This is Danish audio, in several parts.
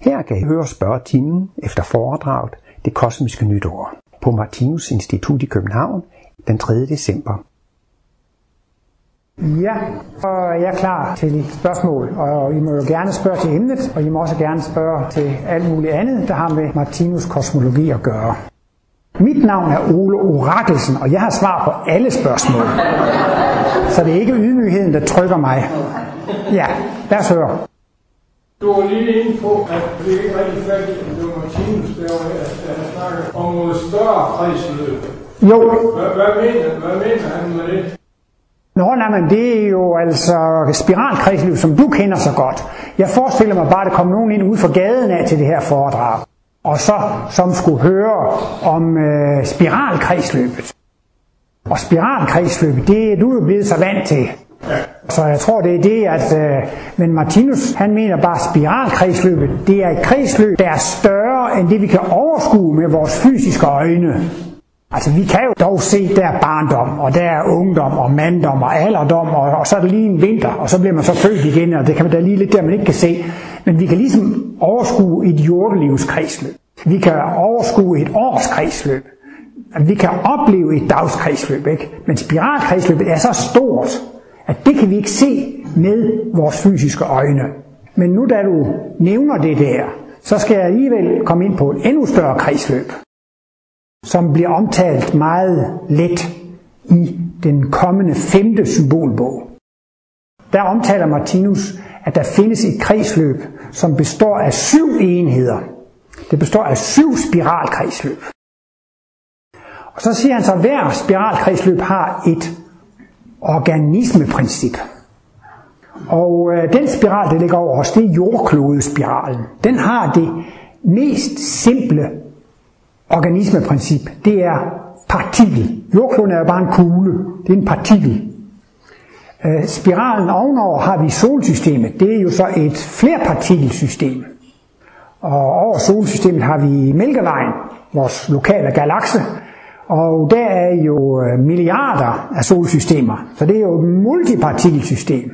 Her kan I høre spørgetimen efter foredraget Det Kosmiske Nytår på Martinus Institut i København den 3. december. Ja, og jeg er klar til spørgsmål, og I må jo gerne spørge til emnet, og I må også gerne spørge til alt muligt andet, der har med Martinus kosmologi at gøre. Mit navn er Ole Orakelsen, og jeg har svar på alle spørgsmål. Så det er ikke ydmygheden, der trykker mig. Ja, lad os høre. Du var lige inde på, at det er ikke rigtig fat i, at det var Martinus, der var der snakker om noget større kredsløb. Jo, Hvad, hvad, mener, hvad mener han med det? Nå, nej, men det er jo altså spiralkredsløb, som du kender så godt. Jeg forestiller mig bare, at der kom nogen ind ud fra gaden af til det her foredrag, og så som skulle høre om øh, spiralkredsløbet. Og spiralkredsløbet, det er du jo blevet så vant til. Så jeg tror, det er det, at... Øh, men Martinus, han mener bare, at spiralkredsløbet, det er et kredsløb, der er større end det, vi kan overskue med vores fysiske øjne. Altså vi kan jo dog se, der er barndom, og der er ungdom, og manddom, og alderdom, og, og så er der lige en vinter, og så bliver man så født igen, og det kan man da lige lidt der, man ikke kan se. Men vi kan ligesom overskue et jordelivs kredsløb. Vi kan overskue et års kredsløb. Vi kan opleve et dagskredsløb, ikke? Men spiralkredsløbet er så stort, at det kan vi ikke se med vores fysiske øjne. Men nu da du nævner det der, så skal jeg alligevel komme ind på et endnu større kredsløb som bliver omtalt meget let i den kommende femte symbolbog. Der omtaler Martinus, at der findes et kredsløb, som består af syv enheder. Det består af syv spiralkredsløb. Og så siger han så, at hver spiralkredsløb har et organismeprincip. Og øh, den spiral, der ligger over os, det er jordklodespiralen. Den har det mest simple organismeprincip, det er partikel. Jordkloden er jo bare en kugle, det er en partikel. Øh, spiralen ovenover har vi solsystemet, det er jo så et flerpartikelsystem. Og over solsystemet har vi Mælkevejen, vores lokale galakse, og der er jo øh, milliarder af solsystemer, så det er jo et multipartikelsystem.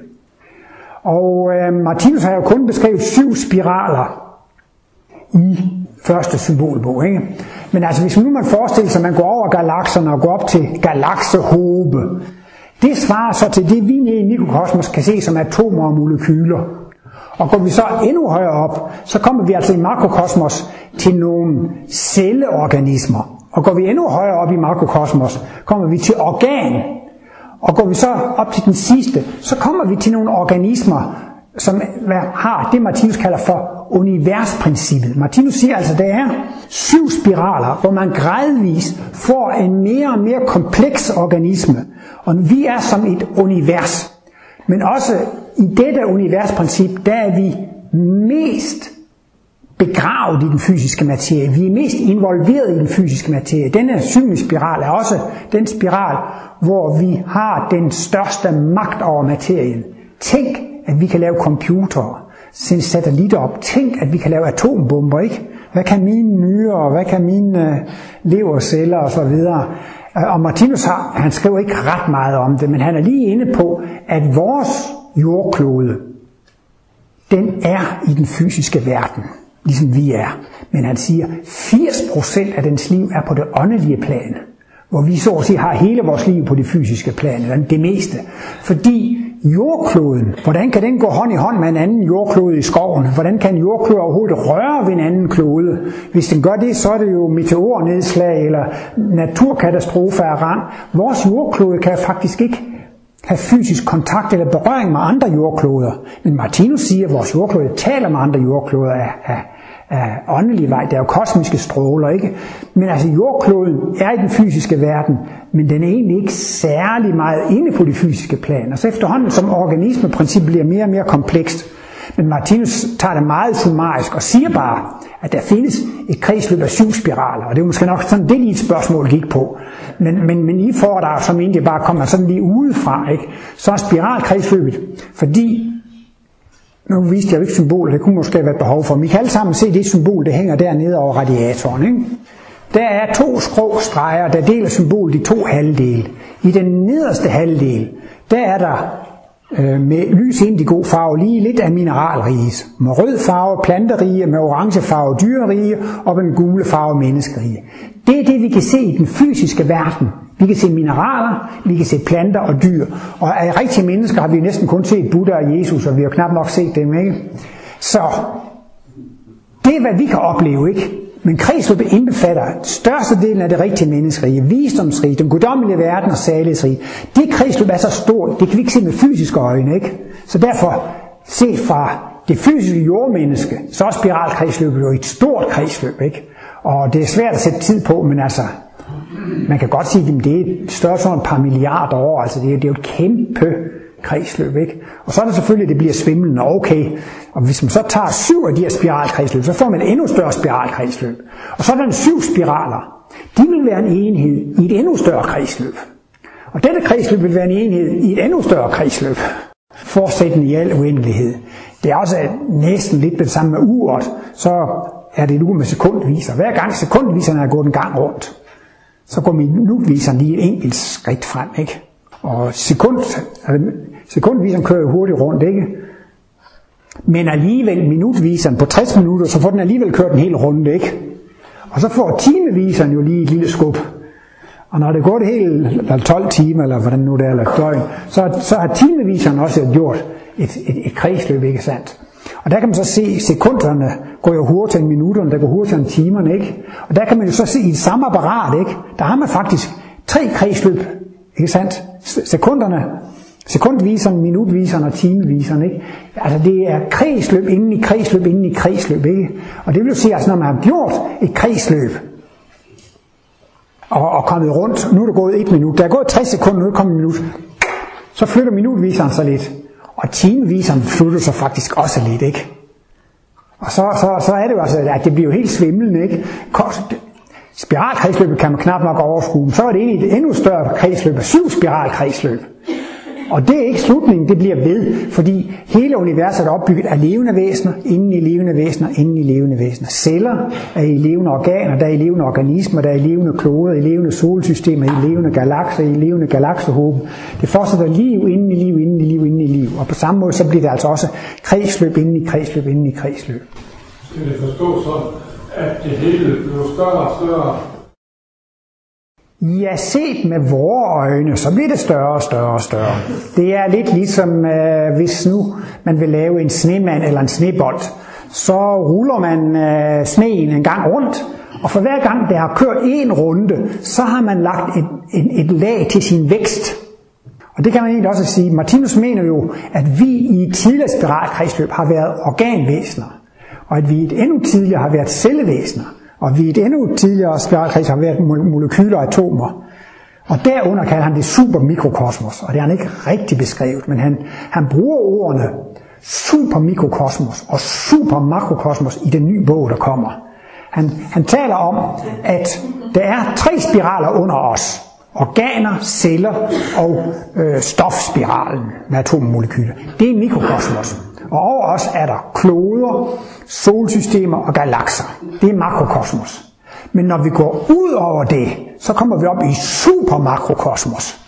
Og øh, Martinus har jo kun beskrevet syv spiraler i første symbolbog. Ikke? Men altså hvis nu man forestiller sig, at man går over galakserne og går op til galaksehobe, det svarer så til det, vi nede i mikrokosmos kan se som atomer og molekyler. Og går vi så endnu højere op, så kommer vi altså i makrokosmos til nogle celleorganismer. Og går vi endnu højere op i makrokosmos, kommer vi til organ. Og går vi så op til den sidste, så kommer vi til nogle organismer, som har det, Martinus kalder for universprincippet. Martinus siger altså, at der er syv spiraler, hvor man gradvist får en mere og mere kompleks organisme. Og vi er som et univers. Men også i dette universprincip, der er vi mest begravet i den fysiske materie. Vi er mest involveret i den fysiske materie. Denne synsspiral spiral er også den spiral, hvor vi har den største magt over materien. Tænk, at vi kan lave computere, sende satellitter op. Tænk, at vi kan lave atombomber, ikke? Hvad kan mine nyrer, hvad kan mine øh, leverceller og så videre. Øh, og Martinus har, han skriver ikke ret meget om det, men han er lige inde på, at vores jordklode, den er i den fysiske verden, ligesom vi er. Men han siger, 80% af dens liv er på det åndelige plan, hvor vi så at sige har hele vores liv på det fysiske plan, eller det meste. Fordi jordkloden, hvordan kan den gå hånd i hånd med en anden jordklode i skoven? Hvordan kan en jordklode overhovedet røre ved en anden klode? Hvis den gør det, så er det jo meteornedslag eller naturkatastrofer af rang. Vores jordklode kan faktisk ikke have fysisk kontakt eller berøring med andre jordkloder. Men Martinus siger, at vores jordklode taler med andre jordkloder af, af, af åndelig vej. Det er jo kosmiske stråler, ikke? Men altså jordkloden er i den fysiske verden, men den er egentlig ikke særlig meget inde på det fysiske plan. Og så efterhånden som organismeprincippet bliver mere og mere komplekst, men Martinus tager det meget summarisk og siger bare, at der findes et kredsløb af syv spiraler, og det er måske nok sådan det lige spørgsmål gik på. Men, men, men I får der som egentlig bare kommer sådan lige udefra, ikke? så er spiralkredsløbet, fordi nu viste jeg jo ikke symbolet, det kunne måske være et behov for. Men I kan alle sammen se det symbol, det hænger dernede over radiatoren. Ikke? Der er to skrå streger, der deler symbolet i to halvdele. I den nederste halvdel, der er der øh, med lys indigo farve, lige lidt af mineralrige. Med rød farve planterige, med orange farve dyrerige, og med den gule farve menneskerige. Det er det, vi kan se i den fysiske verden. Vi kan se mineraler, vi kan se planter og dyr. Og af rigtige mennesker har vi næsten kun set Buddha og Jesus, og vi har knap nok set dem, ikke? Så det er, hvad vi kan opleve, ikke? Men kredsløbet indbefatter størstedelen af det rigtige menneskerige, visdomsrige, den guddommelige verden og salighedsrige. Det kredsløb er så stort, det kan vi ikke se med fysiske øjne, ikke? Så derfor, set fra det fysiske jordmenneske, så er spiralkredsløbet jo et stort kredsløb, ikke? Og det er svært at sætte tid på, men altså, man kan godt sige, at det er større sådan et par milliarder år, altså det er, det er jo et kæmpe kredsløb, ikke? Og så er det selvfølgelig, at det bliver svimlende, okay. Og hvis man så tager syv af de her spiralkredsløb, så får man et endnu større spiralkredsløb. Og så er der syv spiraler. De vil være en enhed i et endnu større kredsløb. Og dette kredsløb vil være en enhed i et endnu større kredsløb. Fortsættende i al uendelighed. Det er også næsten lidt det samme med uret. Så er det nu med sekundviser. Hver gang sekundviserne er gået en gang rundt, så går minutviseren lige et enkelt skridt frem. Ikke? Og sekund, altså, sekundviseren kører jo hurtigt rundt, ikke? Men alligevel minutviseren på 60 minutter, så får den alligevel kørt en hel runde, ikke? Og så får timeviseren jo lige et lille skub. Og når det går det hele, eller 12 timer, eller hvordan nu det er, eller døgn, så, så har timeviseren også gjort et, et, et kredsløb, ikke sandt? Og der kan man så se, at sekunderne går jo hurtigere end minutterne, der går hurtigere end timerne, ikke? Og der kan man jo så se i et samme apparat, ikke? Der har man faktisk tre kredsløb, ikke sandt? Sekunderne, sekundviseren, minutviseren og timeviseren, ikke? Altså det er kredsløb inden i kredsløb inden i kredsløb, ikke? Og det vil jo sige, altså når man har gjort et kredsløb, og, og kommet rundt, nu er det gået et minut, der er gået 60 sekunder, nu er det kommet et minut, så flytter minutviseren sig lidt. Og timeviseren flytter sig faktisk også lidt, ikke? Og så, så, så er det jo altså, at det bliver jo helt svimlende, ikke? Spiralkredsløbet kan man knap nok overskue, så er det egentlig et endnu større kredsløb, syv spiralkredsløb. Og det er ikke slutningen, det bliver ved, fordi hele universet er opbygget af levende væsener, inden i levende væsener, inden i levende væsener. Celler er i levende organer, der er i levende organismer, der er i levende kloder, i levende solsystemer, i levende galakser, i levende galaksehåben. Det fortsætter liv inden i liv, inden i liv, inden i liv. Og på samme måde så bliver det altså også kredsløb inden i kredsløb, inden i kredsløb. Skal det forstå sådan, at det hele bliver større og større Ja, set med vores øjne, så bliver det større og større og større. Det er lidt ligesom, øh, hvis nu man vil lave en snemand eller en snebold, så ruller man øh, sneen en gang rundt, og for hver gang det har kørt en runde, så har man lagt et, et, et lag til sin vækst. Og det kan man egentlig også sige. Martinus mener jo, at vi i et tidligere spiralkredsløb har været organvæsener, og at vi i et endnu tidligere har været cellevæsener. Og vi et endnu tidligere spiralkreds har været molekyler og atomer. Og derunder kalder han det supermikrokosmos, og det har han ikke rigtig beskrevet, men han, han bruger ordene supermikrokosmos og supermakrokosmos i den nye bog, der kommer. Han, han taler om, at der er tre spiraler under os. Organer, celler og øh, stofspiralen med atommolekyler. Det er mikrokosmos. Og over os er der kloder, solsystemer og galakser. Det er makrokosmos. Men når vi går ud over det, så kommer vi op i supermakrokosmos.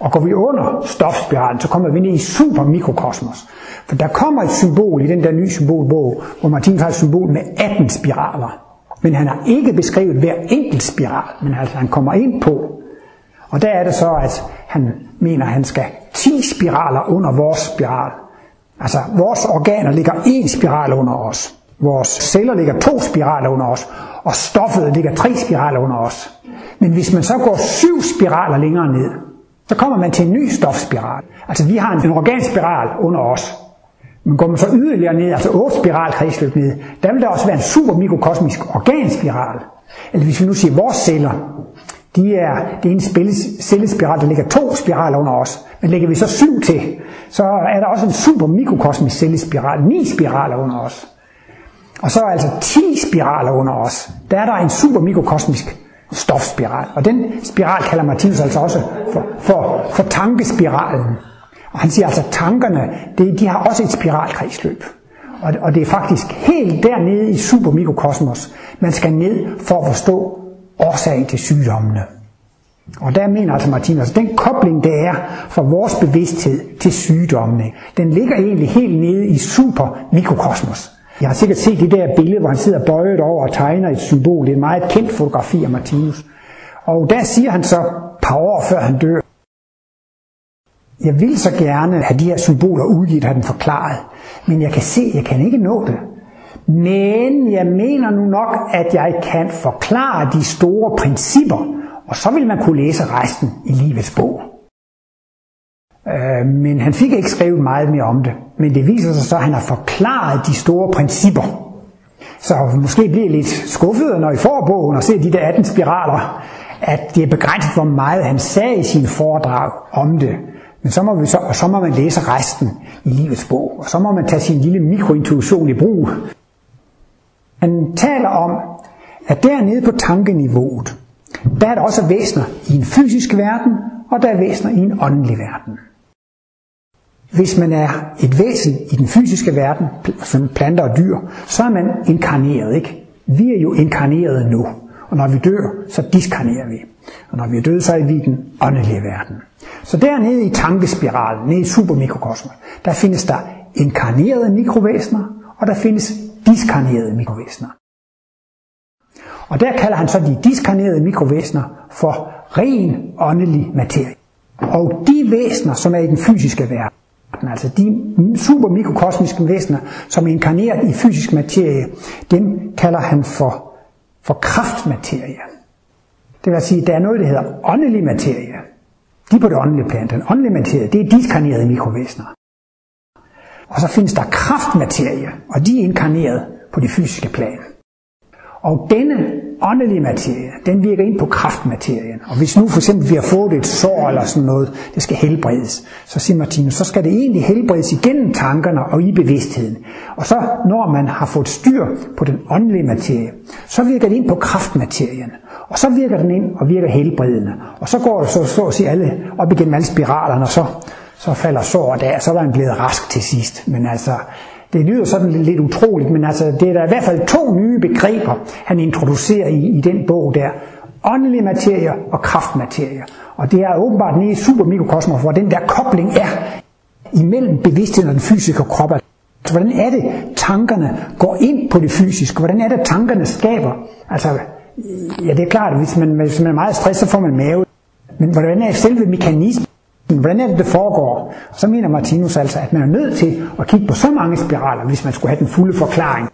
Og går vi under stofspiralen, så kommer vi ned i supermikrokosmos. For der kommer et symbol i den der nye symbolbog, hvor Martin har et symbol med 18 spiraler. Men han har ikke beskrevet hver enkelt spiral, men altså han kommer ind på. Og der er det så, at han mener, at han skal 10 spiraler under vores spiral. Altså, vores organer ligger en spiral under os. Vores celler ligger to spiraler under os. Og stoffet ligger tre spiraler under os. Men hvis man så går syv spiraler længere ned, så kommer man til en ny stofspiral. Altså, vi har en organspiral under os. Men går man så yderligere ned, altså otte spiral kredsløb ned, der vil der også være en super mikrokosmisk organspiral. Eller hvis vi nu siger vores celler, de er, det er en cellespiral, der ligger to spiraler under os. Men lægger vi så syv til, så er der også en super mikrokosmisk cellespiral, ni spiraler under os. Og så er altså 10 spiraler under os. Der er der en super mikrokosmisk stofspiral. Og den spiral kalder Martinus altså også for, for, for tankespiralen. Og han siger altså, at tankerne, det, de har også et spiralkredsløb. Og, og det er faktisk helt dernede i supermikrokosmos, man skal ned for at forstå årsagen til sygdommene. Og der mener altså Martinus, at altså, den kobling, der er fra vores bevidsthed til sygdommene, den ligger egentlig helt nede i super mikrokosmos. Jeg har sikkert set det der billede, hvor han sidder bøjet over og tegner et symbol. Det er et meget kendt fotografi af Martinus. Og der siger han så, par år før han dør, jeg vil så gerne have de her symboler udgivet, have den forklaret, men jeg kan se, at jeg kan ikke nå det. Men jeg mener nu nok, at jeg kan forklare de store principper, og så vil man kunne læse resten i livets bog. Øh, men han fik ikke skrevet meget mere om det. Men det viser sig så, at han har forklaret de store principper. Så måske bliver I lidt skuffet, når I får bogen og ser de der 18 spiraler, at det er begrænset, hvor meget han sagde i sin foredrag om det. Men så må, vi så, og så må man læse resten i livets bog, og så må man tage sin lille mikrointuition i brug. Han taler om, at dernede på tankeniveauet, der er der også væsener i en fysisk verden, og der er væsener i en åndelig verden. Hvis man er et væsen i den fysiske verden, som planter og dyr, så er man inkarneret, ikke? Vi er jo inkarneret nu, og når vi dør, så diskarnerer vi. Og når vi er døde, så er vi i den åndelige verden. Så dernede i tankespiralen, nede i supermikrokosmos, der findes der inkarnerede mikrovæsener, og der findes diskarnerede mikrovæsener. Og der kalder han så de diskarnerede mikrovæsener for ren åndelig materie. Og de væsener, som er i den fysiske verden, altså de supermikrokosmiske væsener, som er inkarneret i fysisk materie, dem kalder han for, for kraftmaterie. Det vil sige, at der er noget, der hedder åndelig materie. De på det åndelige plan. Den åndelige materie, det er diskarnerede mikrovæsener. Og så findes der kraftmaterie, og de er inkarneret på det fysiske plan. Og denne åndelige materie, den virker ind på kraftmaterien. Og hvis nu for eksempel vi har fået et sår eller sådan noget, det skal helbredes, så siger Martinus, så skal det egentlig helbredes igennem tankerne og i bevidstheden. Og så når man har fået styr på den åndelige materie, så virker det ind på kraftmaterien. Og så virker den ind og virker helbredende. Og så går det så, så at sige alle op igennem alle spiralerne, og så, så falder såret af, og så var han blevet rask til sidst. Men altså, det lyder sådan lidt utroligt, men altså, det er der i hvert fald to nye begreber, han introducerer i, i den bog der. Åndelig materie og kraftmaterie. Og det er åbenbart nede i supermikrokosmos, hvor den der kobling er imellem bevidstheden og den fysiske krop. Altså, hvordan er det, tankerne går ind på det fysiske? Hvordan er det, tankerne skaber? Altså, ja, det er klart, at hvis man, hvis man er meget stresset, så får man mave. Men hvordan er selve mekanismen? Hvordan er det, det foregår? Så mener Martinus altså, at man er nødt til at kigge på så mange spiraler, hvis man skulle have den fulde forklaring.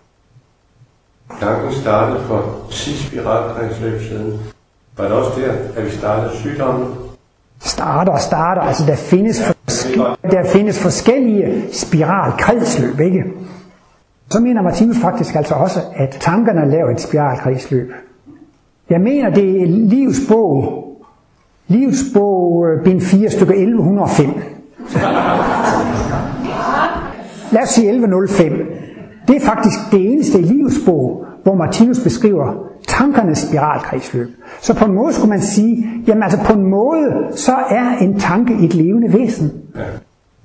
Tanken startede for 10 spiralkredsløb siden. Var det også der, at vi startede sygdommen? Starter og starter, altså der findes, ja, der findes forskellige spiralkredsløb, ikke? Så mener Martinus faktisk altså også, at tankerne laver et spiralkredsløb. Jeg mener, det er livs bog, livsbog, bog, bind 4, stykke 1105. Lad os sige 1105. Det er faktisk det eneste i livsbog, hvor Martinus beskriver tankernes spiralkredsløb. Så på en måde skulle man sige, jamen altså på en måde, så er en tanke et levende væsen.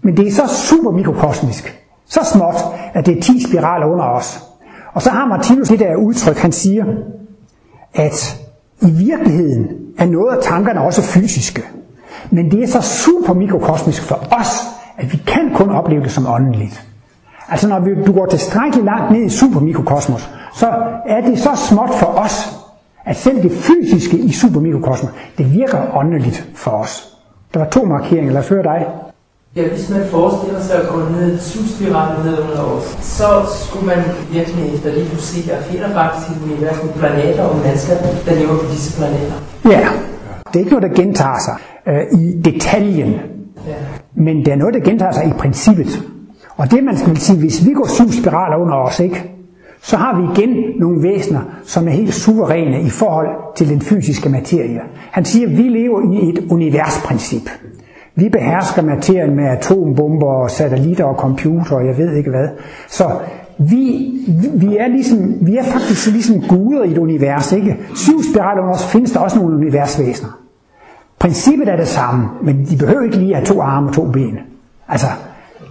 Men det er så super mikrokosmisk, så småt, at det er 10 spiraler under os. Og så har Martinus det der udtryk, han siger, at i virkeligheden er noget af tankerne også fysiske. Men det er så super mikrokosmisk for os, at vi kan kun opleve det som åndeligt. Altså når vi, du går tilstrækkeligt langt ned i supermikrokosmos, så er det så småt for os, at selv det fysiske i supermikrokosmos, det virker åndeligt for os. Der var to markeringer, lad os høre dig. Ja, hvis man forestiller sig at gå ned subspiralen ned under os, så skulle man virkelig efter lige kunne se, at finder faktisk i universet planeter og mennesker, der lever på disse planeter. Ja, det er ikke noget, der gentager sig øh, i detaljen, ja. men det er noget, der gentager sig i princippet. Og det man skal sige, hvis vi går syv spiraler under os, ikke, så har vi igen nogle væsener, som er helt suveræne i forhold til den fysiske materie. Han siger, at vi lever i et universprincip. Vi behersker materien med atombomber og satellitter og computer og jeg ved ikke hvad. Så vi, vi, er ligesom, vi er faktisk ligesom guder i et univers. Ikke? Syv spiraler også findes der også nogle universvæsener. Princippet er det samme, men de behøver ikke lige at have to arme og to ben. Altså,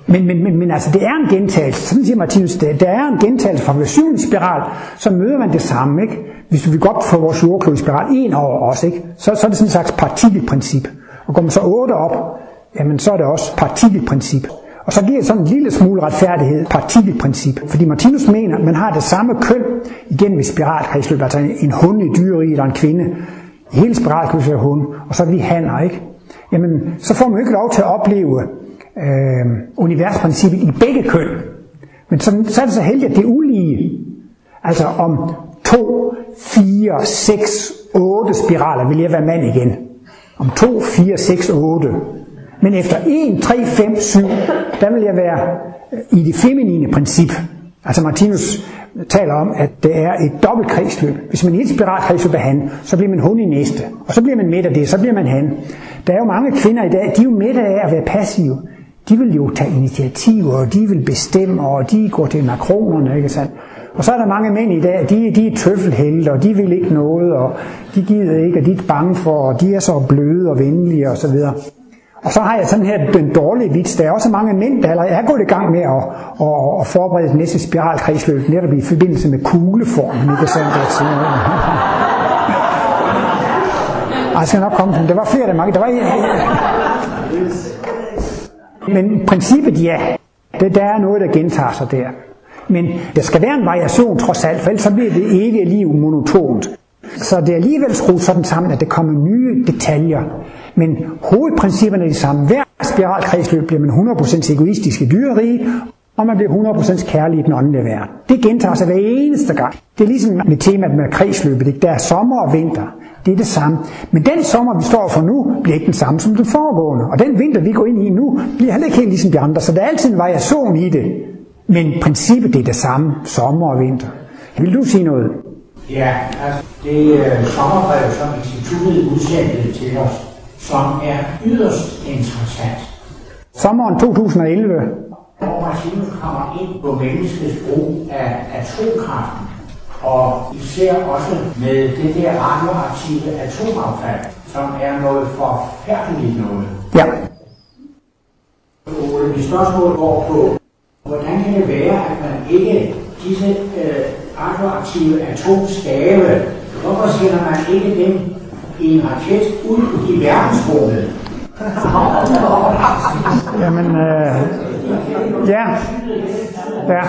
Men, men, men, men altså, det er en gentagelse. Sådan siger Martinus, det, der er en gentagelse fra versionens spiral, så møder man det samme. Ikke? Hvis vi går op for vores jordklodspiral en over os, ikke? Så, så er det sådan en slags partikelprincip. Og går man så otte op, jamen så er det også partikelprincip. Og så giver det sådan en lille smule retfærdighed, partikelprincip. Fordi Martinus mener, at man har det samme køn igen et spiralkredsløb, altså en hund i dyreri eller en kvinde. I hele spiralkredsløbet er hund, og så er vi hanner, ikke? Jamen, så får man jo ikke lov til at opleve øh, universprincippet i begge køn. Men så, så er det så heldigt, at det er ulige. Altså om 2, 4, 6, 8 spiraler vil jeg være mand igen. Om 2, 4, 6, 8. Men efter 1, 3, 5, 7, der vil jeg være øh, i det feminine princip. Altså Martinus øh, taler om, at det er et dobbelt kredsløb. Hvis man i et spiralkredsløb er han, så bliver man hun i næste. Og så bliver man midt af det, så bliver man han. Der er jo mange kvinder i dag, de er jo midt af at være passive. De vil jo tage initiativer, og de vil bestemme, og de går til makronerne, ikke sandt? Og så er der mange mænd i dag, de, de er tøffelhelte, og de vil ikke noget, og de gider ikke, og de er bange for, og de er så bløde og venlige og så videre. Og så har jeg sådan her den dårlige vits. Der er også mange mænd, der allerede er gået i gang med at, at, at forberede det næste spiralkredsløb, netop i forbindelse med kugleformen, ikke sandt? Jeg skal nok komme til. Der var flere, der mange. Der var Men princippet, ja. Det, der er noget, der gentager sig der. Men der skal være en variation trods alt, for ellers så bliver det evige liv monotont. Så det er alligevel skruet sådan sammen, at der kommer nye detaljer. Men hovedprincipperne er de samme. Hver spiralkredsløb bliver man 100% egoistisk i dyrerige, og man bliver 100% kærlig i den åndelige verden. Det gentager sig hver eneste gang. Det er ligesom med temaet med kredsløbet. Ikke? Der er sommer og vinter. Det er det samme. Men den sommer, vi står for nu, bliver ikke den samme som den foregående. Og den vinter, vi går ind i nu, bliver heller ikke helt ligesom de andre. Så der er altid en variation i det. Men princippet det er det samme, sommer og vinter. Vil du sige noget? Ja, altså det øh, uh, sommerbrev, som instituttet udsendte til os, som er yderst interessant. Sommeren 2011. Hvor Martinus kommer ind på menneskets brug af atomkraften, og især også med det der radioaktive atomaffald, som er noget forfærdeligt noget. Ja. Og mit spørgsmål går på, hvordan kan det være, at man ikke disse øh, radioaktive atomstave, hvorfor sender man ikke dem en raket ud i verdensrummet? Jamen, øh, ja. Ja.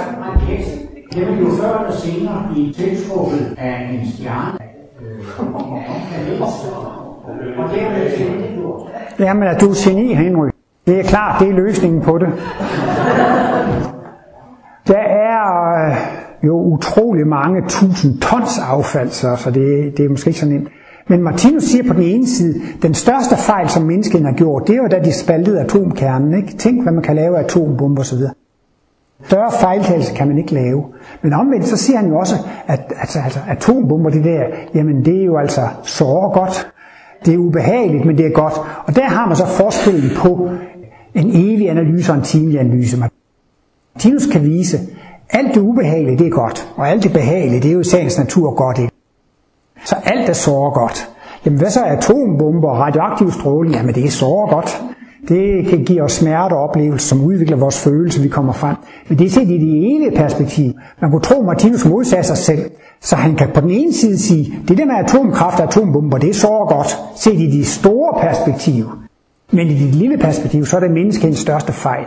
Det vil jo før eller senere blive tiltrukket af en stjerne. Øh, en. Og dermed tilgjort. Jamen, at du er geni, Henry. Det er klart, det er løsningen på det. Der er øh, jo utrolig mange tusind tons affald, så, så det, det er måske ikke så nemt. Men Martinus siger på den ene side, den største fejl, som menneskene har gjort, det var da de spaltede atomkernen. Ikke? Tænk, hvad man kan lave af atombomber osv. Større fejltagelse kan man ikke lave. Men omvendt så siger han jo også, at altså, altså, atombomber, det der, jamen det er jo altså såre godt. Det er ubehageligt, men det er godt. Og der har man så forskellen på en evig analyse og en timelig analyse. Martinus kan vise, alt det ubehagelige, det er godt, og alt det behagelige, det er jo i sagens natur godt. Ikke? Så alt er såre godt. Jamen hvad så er atombomber og radioaktiv stråling? Jamen det er såre godt. Det kan give os smerte og oplevelser, som udvikler vores følelse, vi kommer frem. Men det er set i det evige perspektiv. Man kunne tro, at Martinus modsagde sig selv. Så han kan på den ene side sige, det der med atomkraft og atombomber, det er så godt, set i det store perspektiv. Men i det lille perspektiv, så er det menneskets største fejl.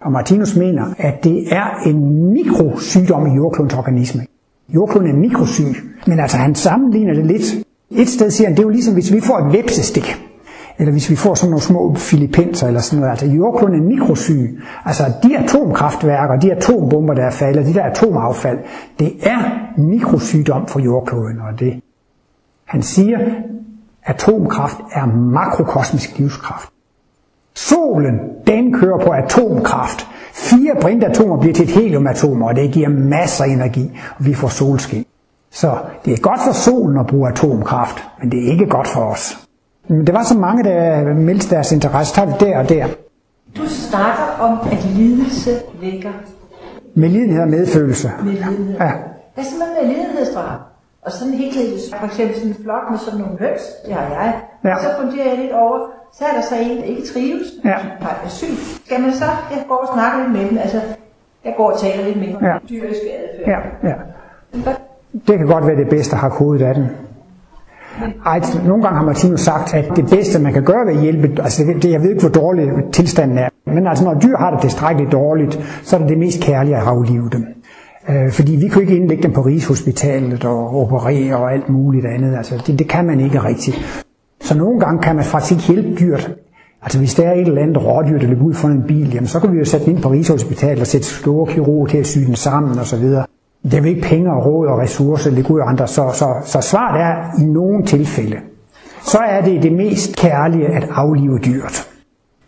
Og Martinus mener, at det er en mikrosygdom i jordklodens organisme. Jordkloden er mikrosyg, men altså han sammenligner det lidt. Et sted siger han, det er jo ligesom hvis vi får et vepsestik, eller hvis vi får sådan nogle små filipenser eller sådan noget. Altså jordkloden er mikrosyg. Altså de atomkraftværker, de atombomber, der er faldet, de der atomaffald, det er mikrosygdom for jordkloden. Og det, han siger, atomkraft er makrokosmisk livskraft. Solen, den kører på atomkraft. Fire brintatomer bliver til et heliumatom, og det giver masser af energi, og vi får solskin. Så det er godt for solen at bruge atomkraft, men det er ikke godt for os. Men det var så mange, der meldte deres interesse. Tager vi der og der. Du snakker om, at lidelse vækker Med lidenhed og medfølelse. med lidenhed. Ja. Hvad så med lidenhedsdrab? Og sådan helt helt, for eksempel sådan en flok med sådan nogle høns, det har jeg. Ja. Så funderer jeg lidt over, så er der så en, der ikke trives, Ja. er syg. Skal man så, jeg går og snakker lidt med dem, altså, jeg går og taler lidt med dem Ja. dyriske adfærd. Ja, ja. Det kan godt være det bedste at have kodet af den. Ej, nogle gange har Martinus sagt, at det bedste, man kan gøre ved at hjælpe, altså det, jeg ved ikke, hvor dårlig tilstanden er, men altså når dyr har det tilstrækkeligt dårligt, så er det det mest kærlige at aflive dem. Øh, fordi vi kunne ikke indlægge dem på Rigshospitalet og operere og alt muligt andet. Altså det, det kan man ikke rigtigt. Så nogle gange kan man faktisk ikke hjælpe dyrt. Altså hvis der er et eller andet rådyr, der løber ud fra en bil, jamen så kan vi jo sætte den ind på Rigshospitalet og sætte store kirurger til at sy den sammen og så videre. Det er jo ikke penge og råd og ressourcer, det ud andre. Så, så, så svaret er, i nogle tilfælde, så er det det mest kærlige at aflive dyrt.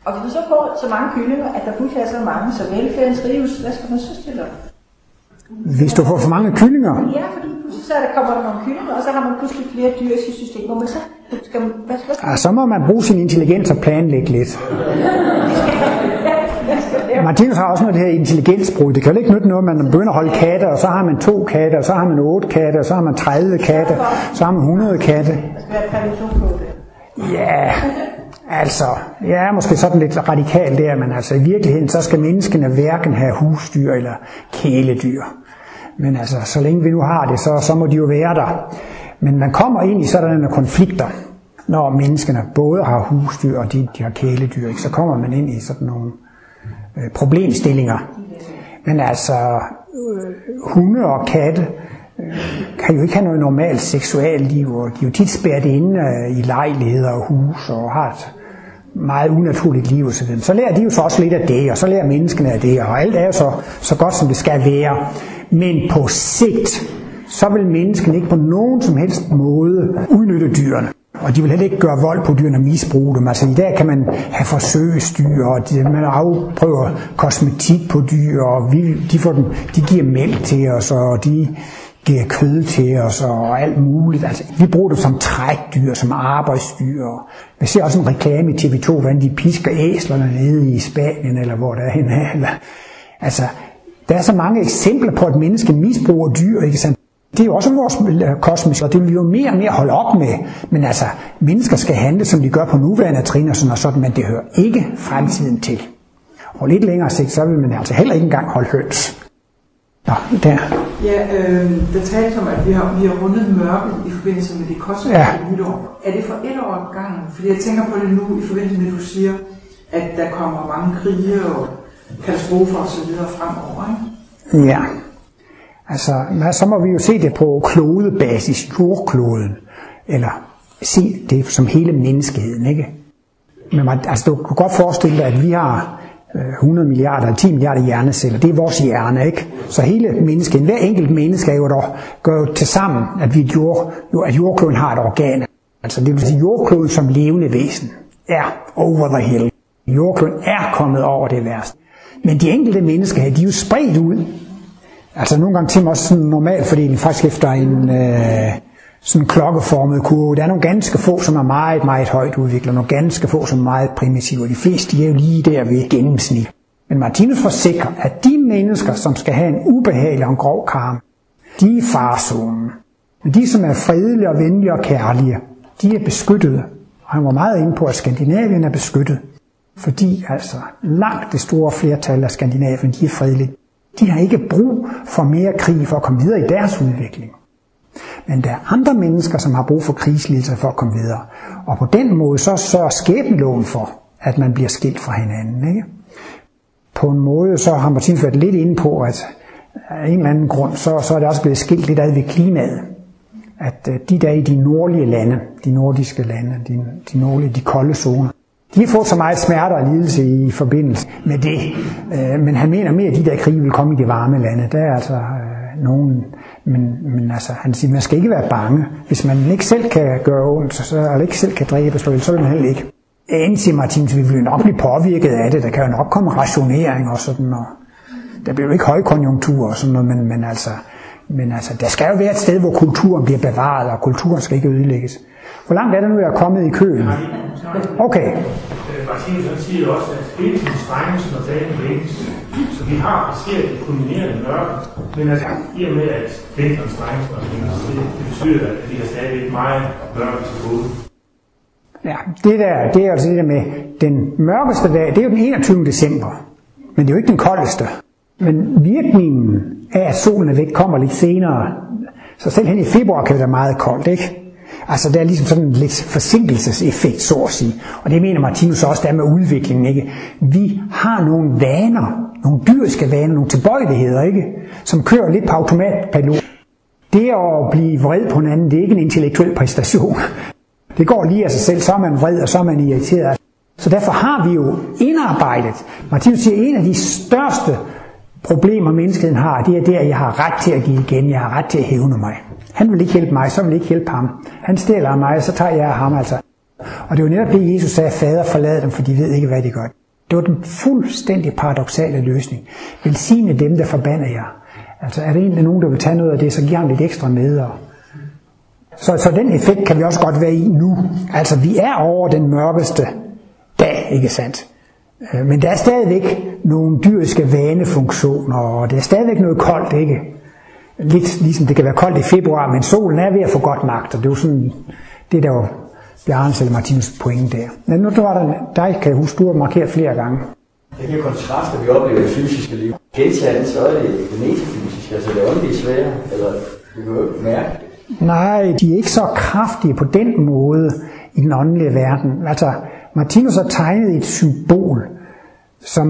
Og hvis man så får så mange kyllinger, at der pludselig er så mange, så velfærden trives, hvad skal man så stille op? Hvis du får for mange kyllinger, Ja, fordi så er der, kommer der nogle kyllinger, og så har man pludselig flere dyr i sit system, hvor man så skal man, hvad, hvad skal ah, så må man bruge sin intelligens og planlægge lidt. Martinus har også noget det her intelligensbrud. Det kan jo ikke nytte noget, at man begynder at holde katte, og så har man to katte, og så har man otte katte, og så har man 30 katte, så har man 100 katte. det? Ja, altså, jeg er måske sådan lidt radikal der, men altså i virkeligheden, så skal menneskene hverken have husdyr eller kæledyr. Men altså, så længe vi nu har det, så, så må de jo være der. Men man kommer ind i sådan nogle konflikter, når menneskene både har husdyr og de, de har kæledyr, ikke? så kommer man ind i sådan nogle øh, problemstillinger. Men altså, øh, hunde og katte øh, kan jo ikke have noget normalt seksualliv, og de er jo tit spærret inde øh, i lejligheder og hus og har et meget unaturligt liv osv. Så lærer de jo så også lidt af det, og så lærer menneskene af det, og alt er jo så, så godt, som det skal være. Men på sigt, så vil menneskene ikke på nogen som helst måde udnytte dyrene. Og de vil heller ikke gøre vold på dyrene og misbruge dem. Altså i dag kan man have forsøgsdyr, og de, man afprøver kosmetik på dyr, og vi, de, får dem, de giver mælk til os, og de giver kød til os, og alt muligt. Altså, vi bruger det som trækdyr, som arbejdsdyr. Vi ser også en reklame i TV2, hvordan de pisker æslerne nede i Spanien, eller hvor der er henne. Eller, altså, der er så mange eksempler på, at mennesker misbruger dyr, ikke sandt? Det er jo også vores øh, kosmos, og det vil vi jo mere og mere holde op med. Men altså, mennesker skal handle, som de gør på nuværende trin og sådan og sådan, men det hører ikke fremtiden til. Og lidt længere sigt, så vil man altså heller ikke engang holde høns. Nå, der. Ja, øh, der tales om, at vi har, vi har rundet mørket i forbindelse med det kosmiske Ja. nytår. Er det for et år ad gangen? Fordi jeg tænker på det nu i forbindelse med, at du siger, at der kommer mange krige og katastrofer og så videre fremover. Ikke? Ja. Altså, så må vi jo se det på klodebasis, jordkloden, eller se det som hele menneskeheden, ikke? Men man, altså, du kan godt forestille dig, at vi har Øh, 100 milliarder 10 milliarder hjerneceller. Det er vores hjerne, ikke? Så hele mennesket, hver enkelt menneske er jo der, gør jo til sammen, at, vi jord, at jordkloden har et organ. Altså det vil sige, jordkloden som levende væsen er over the hill. Jordkloden er kommet over det værste. Men de enkelte mennesker her, de er jo spredt ud. Altså nogle gange til mig også sådan en normal fordeling, faktisk efter en øh, sådan klokkeformet kurve. Der er nogle ganske få, som er meget, meget højt udviklet, og nogle ganske få, som er meget primitive, og de fleste de er jo lige der ved gennemsnit. Men Martinus forsikrer, at de mennesker, som skal have en ubehagelig og en grov karm, de er i farzonen. Men de, som er fredelige og venlige og kærlige, de er beskyttede. Og han var meget inde på, at Skandinavien er beskyttet. Fordi altså langt det store flertal af Skandinavien, de er fredelige. De har ikke brug for mere krig for at komme videre i deres udvikling. Men der er andre mennesker, som har brug for krigslidelser for at komme videre. Og på den måde så sørger skæbneloven for, at man bliver skilt fra hinanden. Ikke? På en måde så har Martin været lidt inde på, at af en eller anden grund, så, så er det også blevet skilt lidt ad ved klimaet. At øh, de der i de nordlige lande, de nordiske lande, de, de nordlige, de kolde zoner, de har fået så meget smerte og lidelse i forbindelse med det. Øh, men han mener mere, at de der krige vil komme i de varme lande. Der er altså øh, nogen, men, men altså, han siger, man skal ikke være bange. Hvis man ikke selv kan gøre ondt, så, eller ikke selv kan dræbe, så vil man heller ikke. End siger Martin, så vi vil nok blive påvirket af det. Der kan jo nok komme rationering og sådan noget. Der bliver jo ikke højkonjunktur og sådan noget, men, men altså, men altså, der skal jo være et sted, hvor kulturen bliver bevaret, og kulturen skal ikke ødelægges. Hvor langt er det nu, jeg er kommet i køen? Okay. Øh, Martinus han siger også, at spiriten strenges, når dagen vækkes. Så vi har passeret det kulminerende mørke, men altså, i og med, at vinteren strenges, når det, det betyder, at vi har stadigvæk meget mørke til gode. Ja, det der, det er altså det der med den mørkeste dag, det er jo den 21. december. Men det er jo ikke den koldeste. Men virkningen af, at solen er væk, kommer lidt senere. Så selv hen i februar kan det være meget koldt, ikke? Altså der er ligesom sådan en lidt forsinkelseseffekt, så at sige. Og det mener Martinus også, der med udviklingen, ikke? Vi har nogle vaner, nogle dyriske vaner, nogle tilbøjeligheder, ikke? Som kører lidt på automatpilot. Det at blive vred på hinanden, det er ikke en intellektuel præstation. Det går lige af sig selv, så er man vred, og så er man irriteret. Så derfor har vi jo indarbejdet. Martinus siger, at en af de største problemer, menneskeheden har, det er det, at jeg har ret til at give igen. Jeg har ret til at hævne mig. Han vil ikke hjælpe mig, så vil jeg ikke hjælpe ham. Han stjæler af mig, så tager jeg af ham altså. Og det var netop det, Jesus sagde, fader forlad dem, for de ved ikke, hvad de gør. Det var den fuldstændig paradoxale løsning. Velsigne dem, der forbander jer. Altså er det egentlig nogen, der vil tage noget af det, så giver ham lidt ekstra med. Og så, så den effekt kan vi også godt være i nu. Altså vi er over den mørkeste dag, ikke sandt? Øh, men der er stadigvæk nogle dyriske vanefunktioner, og det er stadigvæk noget koldt, ikke? Lidt ligesom det kan være koldt i februar, men solen er ved at få godt magt, og det er jo sådan, det der jo Bjarne eller Martinus pointe der. Men nu var der dig, kan jeg huske, du har markeret flere gange. Det kan kontraster, vi oplever i det fysiske liv. Gentagende, så er det det metafysiske, altså det åndelige svære, eller vi kan jo mærke det. Nej, de er ikke så kraftige på den måde i den åndelige verden. Altså, Martinus har tegnet et symbol, som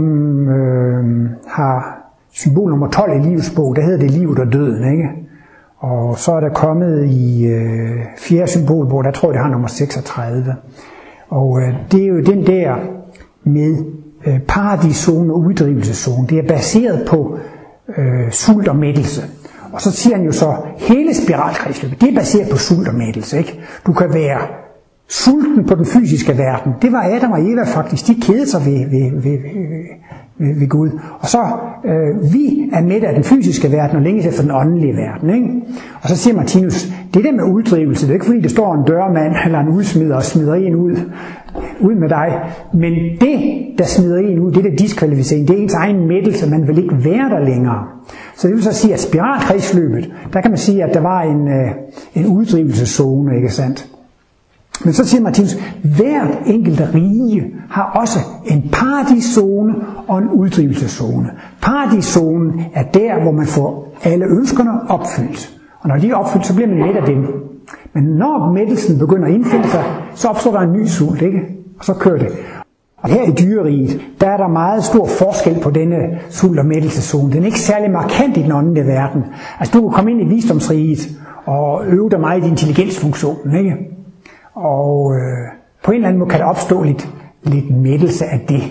øh, har symbol nummer 12 i livets bog, der hedder det livet og døden, ikke? Og så er der kommet i øh, fjerde symbolbog, der tror jeg, det har nummer 36. Og øh, det er jo den der med øh, paradiszone og uddrivelseszone. Det er baseret på øh, sult og mættelse. Og så siger han jo så, hele spiralkredsløbet, det er baseret på sult og mættelse. Ikke? Du kan være sulten på den fysiske verden. Det var Adam og Eva faktisk. De kedede sig ved, ved, ved, ved, ved Gud. Og så, øh, vi er med af den fysiske verden og længes efter den åndelige verden. Ikke? Og så siger Martinus, det der med uddrivelse, det er ikke fordi, der står en dørmand eller en udsmider og smider en ud, ud med dig. Men det, der smider en ud, det der diskvalificering, det er ens egen mættelse, man vil ikke være der længere. Så det vil så sige, at spiralkredsløbet, der kan man sige, at der var en, øh, en uddrivelseszone, ikke sandt? Men så siger Martinus, hvert enkelt rige har også en paradiszone og en uddrivelseszone. Paradiszonen er der, hvor man får alle ønskerne opfyldt. Og når de er opfyldt, så bliver man mæt af dem. Men når mættelsen begynder at indfinde sig, så opstår der en ny sult, ikke? Og så kører det. Og her i dyreriget, der er der meget stor forskel på denne sult- og mættelseszone. Den er ikke særlig markant i den åndelige verden. Altså du kan komme ind i visdomsriget og øve dig meget i intelligensfunktionen, ikke? Og øh, på en eller anden måde kan der opstå lidt, lidt mættelse af det.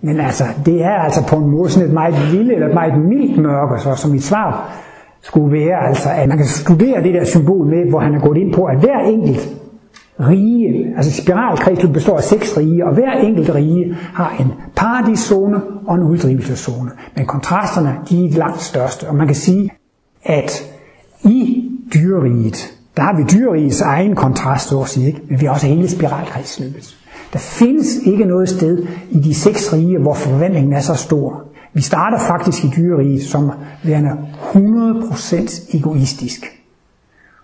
Men altså, det er altså på en måde sådan et meget lille eller et meget mildt mørke, så som mit svar skulle være, altså, at man kan studere det der symbol med, hvor han er gået ind på, at hver enkelt rige, altså spiralkredsløb består af seks rige, og hver enkelt rige har en paradiszone og en uddrivelseszone. Men kontrasterne, de er langt største, og man kan sige, at i dyreriget, der har vi dyrerigets egen kontrast, så at sige, ikke? men vi har også hele spiralkredsløbet. Der findes ikke noget sted i de seks rige, hvor forventningen er så stor. Vi starter faktisk i dyreriget som værende 100% egoistisk.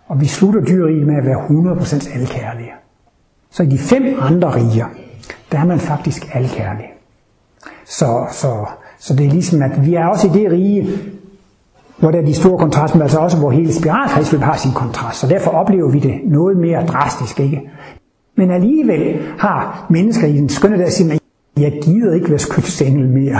Og vi slutter dyreriget med at være 100% alkærlige. Så i de fem andre riger, der er man faktisk alkærlig. Så, så, så det er ligesom, at vi er også i det rige, hvor der er de store kontraster, men altså også hvor hele spiralkredsløb har sin kontrast. Så derfor oplever vi det noget mere drastisk, ikke? Men alligevel har mennesker i den skønne der siger, jeg gider ikke være skytsengel mere.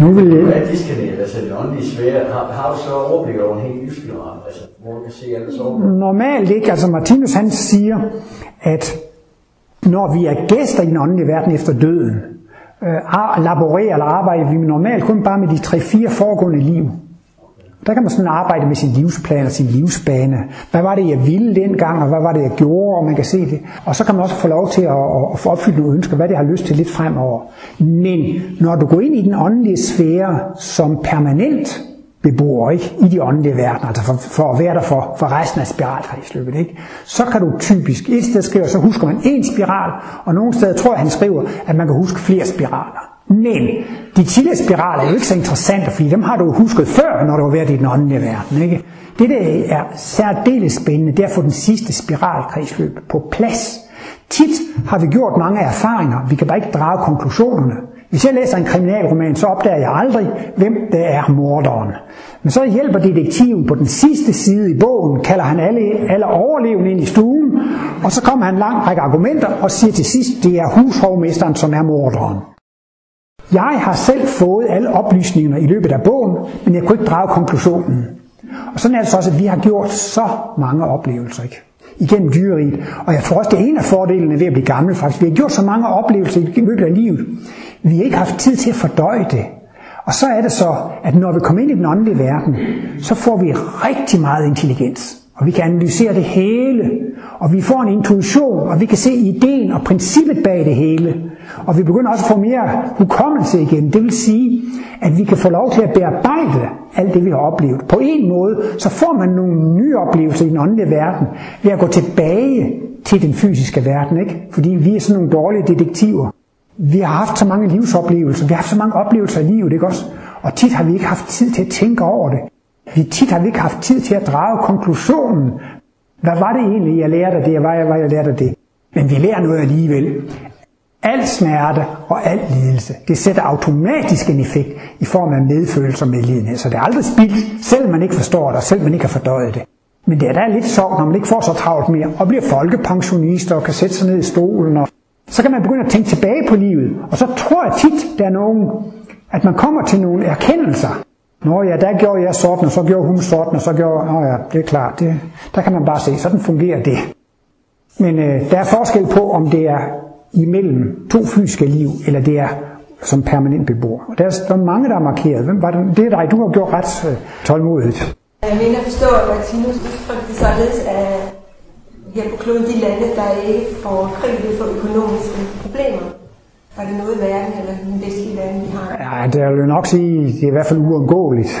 nu vil jeg... Hvad diskanere, altså det åndelige svære, har, har du så overblik over en helt livsspiral, altså hvor du kan se alle så Normalt ikke, altså Martinus han siger, at når vi er gæster i den åndelige verden efter døden, øh, laborerer eller arbejder vi normalt kun bare med de tre-fire foregående liv. Der kan man sådan arbejde med sin livsplan og sin livsbane. Hvad var det, jeg ville dengang, og hvad var det, jeg gjorde, og man kan se det. Og så kan man også få lov til at, at få opfyldt nogle ønsker, hvad det har lyst til lidt fremover. Men når du går ind i den åndelige sfære som permanent, beboer, ikke? i de åndelige verdener, altså for, for at være der for, for resten af spiralkredsløbet. Ikke? Så kan du typisk, et sted skriver, så husker man en spiral, og nogle steder tror jeg, han skriver, at man kan huske flere spiraler. Men de tidligere spiraler er jo ikke så interessante, fordi dem har du husket før, når du har været i den åndelige verden. Ikke? Det, der er særdeles spændende, det er at få den sidste spiralkredsløb på plads. Tit har vi gjort mange erfaringer, vi kan bare ikke drage konklusionerne. Hvis jeg læser en kriminalroman, så opdager jeg aldrig, hvem det er morderen. Men så hjælper detektiven på den sidste side i bogen, kalder han alle, alle overlevende ind i stuen, og så kommer han en lang række argumenter og siger til sidst, det er hushovmesteren, som er morderen. Jeg har selv fået alle oplysningerne i løbet af bogen, men jeg kunne ikke drage konklusionen. Og sådan er det så også, at vi har gjort så mange oplevelser ikke? igennem dyreriet. Og jeg tror også, det er en af fordelene ved at blive gammel faktisk. Vi har gjort så mange oplevelser i løbet af livet. Vi har ikke haft tid til at fordøje det. Og så er det så, at når vi kommer ind i den åndelige verden, så får vi rigtig meget intelligens. Og vi kan analysere det hele. Og vi får en intuition, og vi kan se ideen og princippet bag det hele. Og vi begynder også at få mere hukommelse igen. Det vil sige, at vi kan få lov til at bearbejde alt det, vi har oplevet. På en måde, så får man nogle nye oplevelser i den åndelige verden, ved at gå tilbage til den fysiske verden. Ikke? Fordi vi er sådan nogle dårlige detektiver. Vi har haft så mange livsoplevelser, vi har haft så mange oplevelser i livet, ikke også? Og tit har vi ikke haft tid til at tænke over det. Vi tit har vi ikke haft tid til at drage konklusionen. Hvad var det egentlig, jeg lærte af det, og hvad var jeg lærte af det? Men vi lærer noget alligevel. Al smerte og al lidelse, det sætter automatisk en effekt i form af medfølelse og medlidenhed. Så det er aldrig spildt, selv man ikke forstår det, og selv man ikke har fordøjet det. Men det er da lidt sjovt, når man ikke får så travlt mere, og bliver folkepensionister og kan sætte sig ned i stolen. Og så kan man begynde at tænke tilbage på livet. Og så tror jeg tit, der er nogen, at man kommer til nogle erkendelser. Nå ja, der gjorde jeg sådan, og så gjorde hun sådan, og så gjorde... Nå ja, det er klart. Det, der kan man bare se, sådan fungerer det. Men øh, der er forskel på, om det er imellem to fysiske liv, eller det er som permanent beboer. Og der er, der er mange, der er markeret. Hvem var det? det er dig, du har gjort ret øh, tålmodigt. Jeg mener at forstå, at Martinus udtrykte således, at her på kloden de lande, der ikke får krig, vil få økonomiske problemer. Var det noget i verden, eller den vestlige verden, vi har? Ja, det vil jeg nok sige, det er i hvert fald uundgåeligt.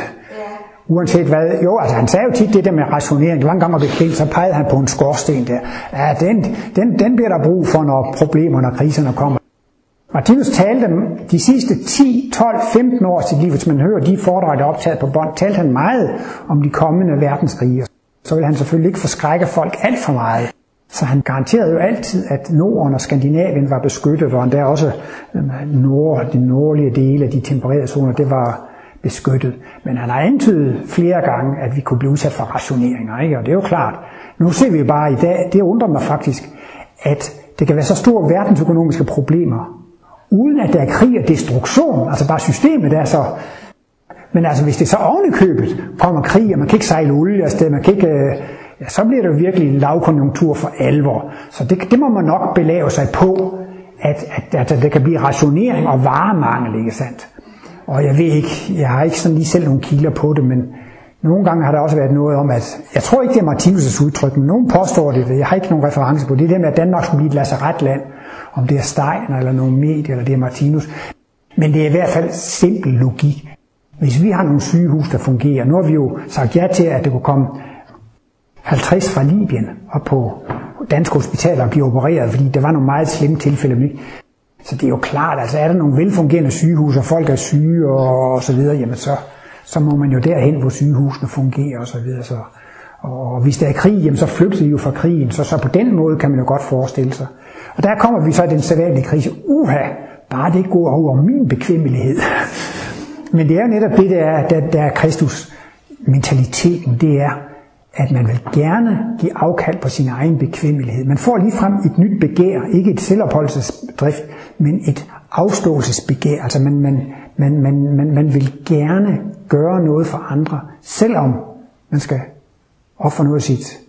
Uanset hvad. Jo, altså han sagde jo tit det der med rationering. Det var en gang, vi gik så pegede han på en skorsten der. Ja, den, den, den bliver der brug for, når problemerne og kriserne kommer. Martinus talte de sidste 10, 12, 15 år til liv, hvis man hører de foredrag, der er optaget på bånd, talte han meget om de kommende verdenskrige. Så vil han selvfølgelig ikke forskrække folk alt for meget. Så han garanterede jo altid, at Norden og Skandinavien var beskyttet, og endda også øhm, nord, de nordlige dele af de tempererede zoner, det var beskyttet. Men han har antydet flere gange, at vi kunne blive udsat for rationeringer, ikke? og det er jo klart. Nu ser vi bare i dag, det undrer mig faktisk, at det kan være så store verdensøkonomiske problemer, uden at der er krig og destruktion, altså bare systemet der så men altså, hvis det så ovenikøbet kommer krig, og man kan ikke sejle olie afsted, man kan ikke, øh, ja, så bliver det jo virkelig en lavkonjunktur for alvor. Så det, det må man nok belave sig på, at, at, at, at der kan blive rationering og varemangel, ikke sandt? Og jeg ved ikke, jeg har ikke sådan lige selv nogle kilder på det, men nogle gange har der også været noget om, at jeg tror ikke, det er Martinus' udtryk, men nogen påstår det, jeg har ikke nogen reference på det, det med, at Danmark skulle blive et lazaretland, om det er Stein eller nogen medie, eller det er Martinus. Men det er i hvert fald simpel logik. Hvis vi har nogle sygehus, der fungerer, nu har vi jo sagt ja til, at det kunne komme 50 fra Libyen op på danske hospitaler og blive opereret, fordi der var nogle meget slemme tilfælde. Så det er jo klart, altså er der nogle velfungerende sygehus, og folk er syge og, og så videre, jamen så, så må man jo derhen, hvor sygehusene fungerer og så videre. Så, og hvis der er krig, jamen så flygter de jo fra krigen, så, så på den måde kan man jo godt forestille sig. Og der kommer vi så i den sædvanlige krise. Uha, bare det går over min bekvemmelighed. Men det er jo netop det, der er, der, der er Kristus mentaliteten, det er, at man vil gerne give afkald på sin egen bekvemmelighed. Man får lige frem et nyt begær, ikke et selvopholdelsesdrift, men et afståelsesbegær. Altså man, man, man, man, man, man vil gerne gøre noget for andre, selvom man skal ofre noget af sit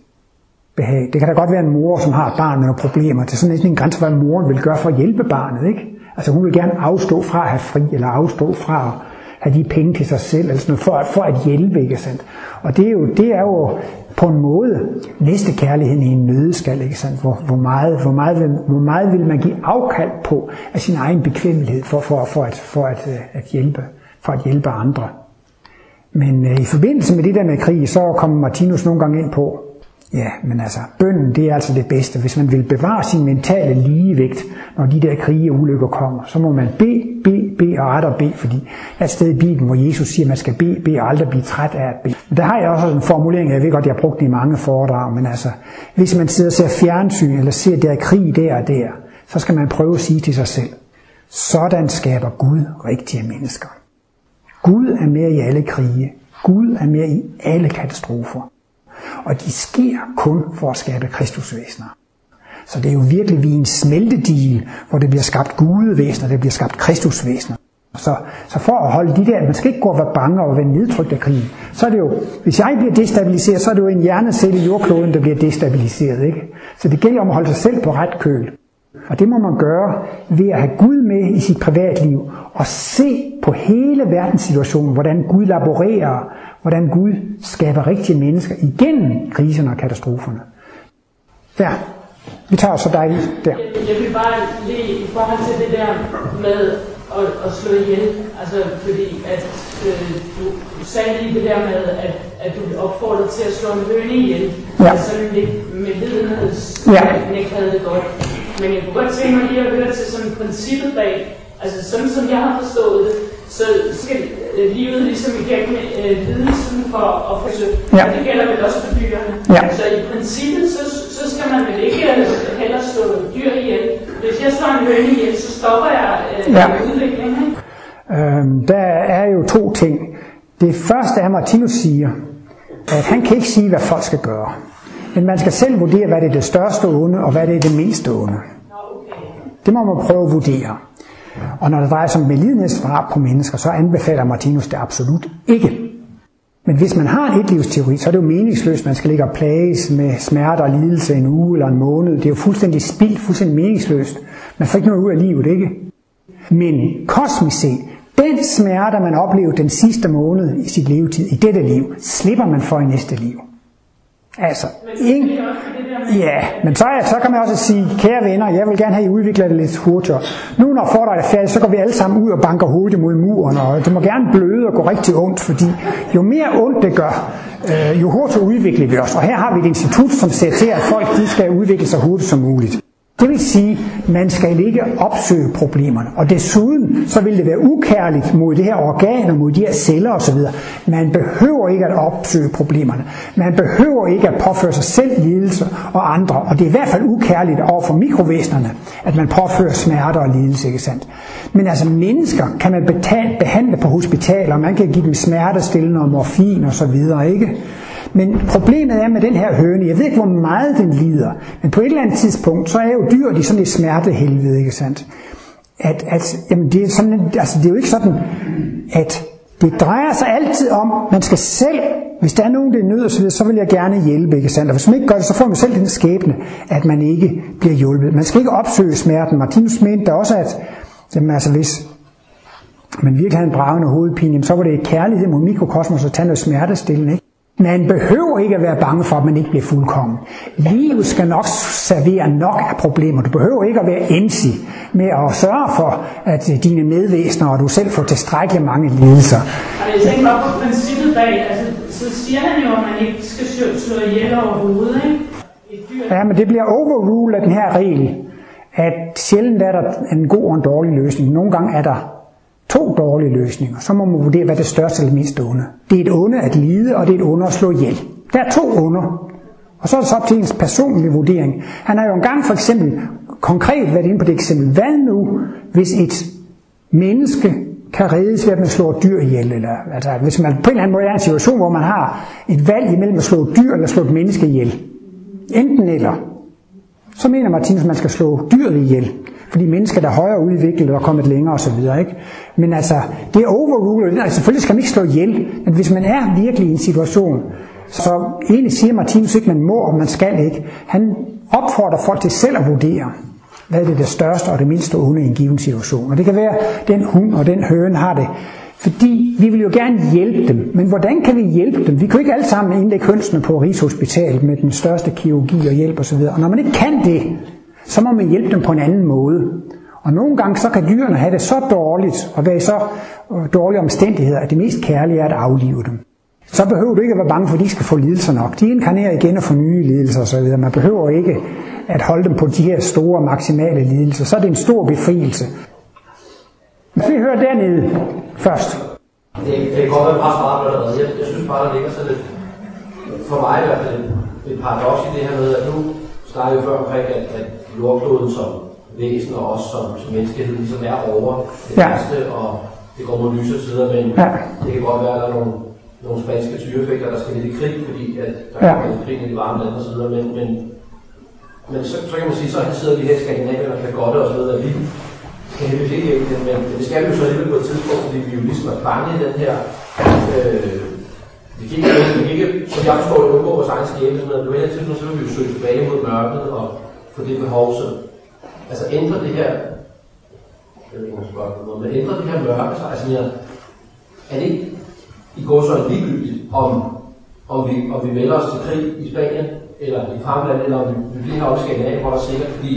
behag. Det kan da godt være en mor, som har et barn med nogle problemer. Det er sådan en grænse, hvad moren vil gøre for at hjælpe barnet. Ikke? Altså hun vil gerne afstå fra at have fri, eller afstå fra at have de penge til sig selv, eller sådan noget, for, for at hjælpe, ikke sandt? Og det er, jo, det er jo på en måde næste kærligheden i en nødeskal, ikke sandt? Hvor, hvor, meget, hvor, meget vil, hvor meget vil man give afkald på af sin egen bekvemmelighed for, for, for, at, for at, øh, at, hjælpe, for at hjælpe andre. Men øh, i forbindelse med det der med krig, så kommer Martinus nogle gange ind på, ja, men altså, bønden det er altså det bedste. Hvis man vil bevare sin mentale ligevægt, når de der krige og ulykker kommer, så må man bede, bede, bede og aldrig bede, fordi der er et sted i Bibelen, hvor Jesus siger, at man skal bede, bede og aldrig blive træt af at bede. Men der har jeg også en formulering, jeg ved godt, jeg har brugt det i mange foredrag, men altså, hvis man sidder og ser fjernsyn, eller ser der krig der og der, så skal man prøve at sige til sig selv, sådan skaber Gud rigtige mennesker. Gud er med i alle krige. Gud er med i alle katastrofer. Og de sker kun for at skabe kristusvæsener. Så det er jo virkelig vi en smeltedigel, hvor det bliver skabt gudevæsener, det bliver skabt kristusvæsener. Så, så for at holde de der, man skal ikke gå og være bange og være nedtrykt af krigen, så er det jo, hvis jeg bliver destabiliseret, så er det jo en hjernecelle i jordkloden, der bliver destabiliseret. Ikke? Så det gælder om at holde sig selv på ret køl. Og det må man gøre ved at have Gud med i sit privatliv og se på hele verdenssituationen, hvordan Gud laborerer, hvordan Gud skaber rigtige mennesker igennem kriserne og katastroferne. Der. Vi tager så dig der. Jeg, vil bare lige i forhold til det der med at, at slå ihjel, altså fordi at øh, du, du sagde lige det der med, at, at du opfordrede til at slå en høne ihjel, ja. altså lidt med lidenheds, ja. ikke havde det godt. Men jeg kunne godt tænke mig lige at høre til sådan princippet bag, altså sådan som jeg har forstået det, så skal øh, livet ligesom igennem øh, lidelsen for at forsøge. Ja. Og det gælder vel også for dyrene. Ja. Så i princippet, så, så skal man vel ikke øh, heller slå dyr ihjel. Hvis jeg slår en høne ihjel, så stopper jeg øh, Ja. udviklingen. Øhm, der er jo to ting. Det første er, at Martinus siger, at han kan ikke sige, hvad folk skal gøre. Men man skal selv vurdere, hvad det er det største onde, og hvad det er det mindste onde. Det må man prøve at vurdere. Og når det drejer sig om medlidenhedsdrab på mennesker, så anbefaler Martinus det absolut ikke. Men hvis man har en etlivsteori, så er det jo meningsløst, man skal ligge og plages med smerte og lidelse en uge eller en måned. Det er jo fuldstændig spildt, fuldstændig meningsløst. Man får ikke noget ud af livet, ikke? Men kosmisk set, den smerte, man oplevede den sidste måned i sit levetid, i dette liv, slipper man for i næste liv. Altså, ingen, ja, men så, så kan man også sige, kære venner, jeg vil gerne have, at I udvikler det lidt hurtigere. Nu når foredraget er færdigt, så går vi alle sammen ud og banker hovedet mod muren, og det må gerne bløde og gå rigtig ondt, fordi jo mere ondt det gør, øh, jo hurtigere udvikler vi os. Og her har vi et institut, som ser til, at folk de skal udvikle sig hurtigt som muligt. Det vil sige, man skal ikke opsøge problemerne. Og desuden, så vil det være ukærligt mod det her organ og mod de her celler osv. Man behøver ikke at opsøge problemerne. Man behøver ikke at påføre sig selv lidelse og andre. Og det er i hvert fald ukærligt over for mikrovæsenerne, at man påfører smerter og lidelse, ikke sandt? Men altså mennesker kan man betale, behandle på hospitaler, man kan give dem smertestillende og morfin og så videre, ikke? Men problemet er med den her høne, jeg ved ikke, hvor meget den lider, men på et eller andet tidspunkt, så er jo dyr, de sådan et smertehelvede, ikke sandt? At, at jamen det, er sådan, altså det er jo ikke sådan, at det drejer sig altid om, man skal selv, hvis der er nogen, der er nød og så, videre, så vil jeg gerne hjælpe, ikke sandt? Og hvis man ikke gør det, så får man selv den skæbne, at man ikke bliver hjulpet. Man skal ikke opsøge smerten. Martinus mente da også, at jamen altså, hvis man virkelig havde en bragende hovedpine, jamen, så var det kærlighed mod mikrokosmos at tage noget smertestillende, ikke? Man behøver ikke at være bange for, at man ikke bliver fuldkommen. Livet skal nok servere nok af problemer. Du behøver ikke at være ensig med at sørge for, at dine medvæsener og du selv får tilstrækkeligt mange lidelser. Og jeg tænker bare på princippet bag, altså, så siger han jo, at man ikke skal slå, ihjel overhovedet, ikke? Et dyr, Ja, men det bliver overruled af den her regel, at sjældent er der en god og en dårlig løsning. Nogle gange er der to dårlige løsninger. Så må man vurdere, hvad det største eller mindste onde. Det er et onde at lide, og det er et onde at slå ihjel. Der er to onder. Og så er det så op til ens personlige vurdering. Han har jo engang for eksempel konkret været inde på det eksempel. Hvad nu, hvis et menneske kan reddes ved, at man slår et dyr ihjel? Eller, altså, hvis man på en eller anden måde er i en situation, hvor man har et valg imellem at slå et dyr eller slå et menneske ihjel. Enten eller. Så mener Martinus, at man skal slå dyret ihjel. Fordi mennesker, der er højere udviklet og er kommet længere osv. Ikke? Men altså, det er overrulet. Altså, selvfølgelig skal man ikke slå ihjel. Men hvis man er virkelig i en situation, så egentlig siger Martinus ikke, man må og man skal ikke. Han opfordrer folk til selv at vurdere, hvad er det, det største og det mindste onde i en given situation. Og det kan være, at den hund og den høne har det. Fordi vi vil jo gerne hjælpe dem. Men hvordan kan vi hjælpe dem? Vi kan jo ikke alle sammen indlægge hønsene på Rigshospitalet med den største kirurgi og hjælp osv. Og når man ikke kan det, så må man hjælpe dem på en anden måde. Og nogle gange så kan dyrene have det så dårligt og være i så øh, dårlige omstændigheder, at det mest kærlige er at aflive dem. Så behøver du ikke at være bange for, at de skal få lidelser nok. De inkarnerer igen og får nye lidelser osv. Man behøver ikke at holde dem på de her store maksimale lidelser. Så er det en stor befrielse. Men vi hører dernede først. Det, det kan godt være meget smart allerede. Jeg, jeg synes bare, der ligger sådan lidt, for mig i hvert fald, et, et paradoks i det her med, at nu snakkede vi før omkring, at, at jordkloden som væsen og også som, som menneskehed ligesom er over det Ja. værste, og det går mod lysere sider, men Ja. det kan godt være, at der er nogle, nogle spanske tyrefægter, der skal lidt i krig, fordi at der Ja. er krig i de varme lande videre, men, men, men så, så kan man sige, så sidder vi her i Skandinavien og kan godt og så videre, at vi kan heldigvis ikke hjælpe det, men det skal vi jo så alligevel på et tidspunkt, fordi vi jo ligesom er fanget i den her øh, vi kan ikke, vi kan ikke, som jeg forstår undgå vores egen skæbne, men på et tidspunkt, så vil vi jo søge tilbage mod mørket og få det behov, så altså ændrer det her, jeg ved ikke, om jeg noget, men ændrer det her mørke sig, altså mere, er det ikke i går så ligegyldigt, om, om, vi, om vi melder os til krig i Spanien, eller i Fremland, eller om vi, vi bliver heroppe i Skandinavien, hvor der er sikkert, fordi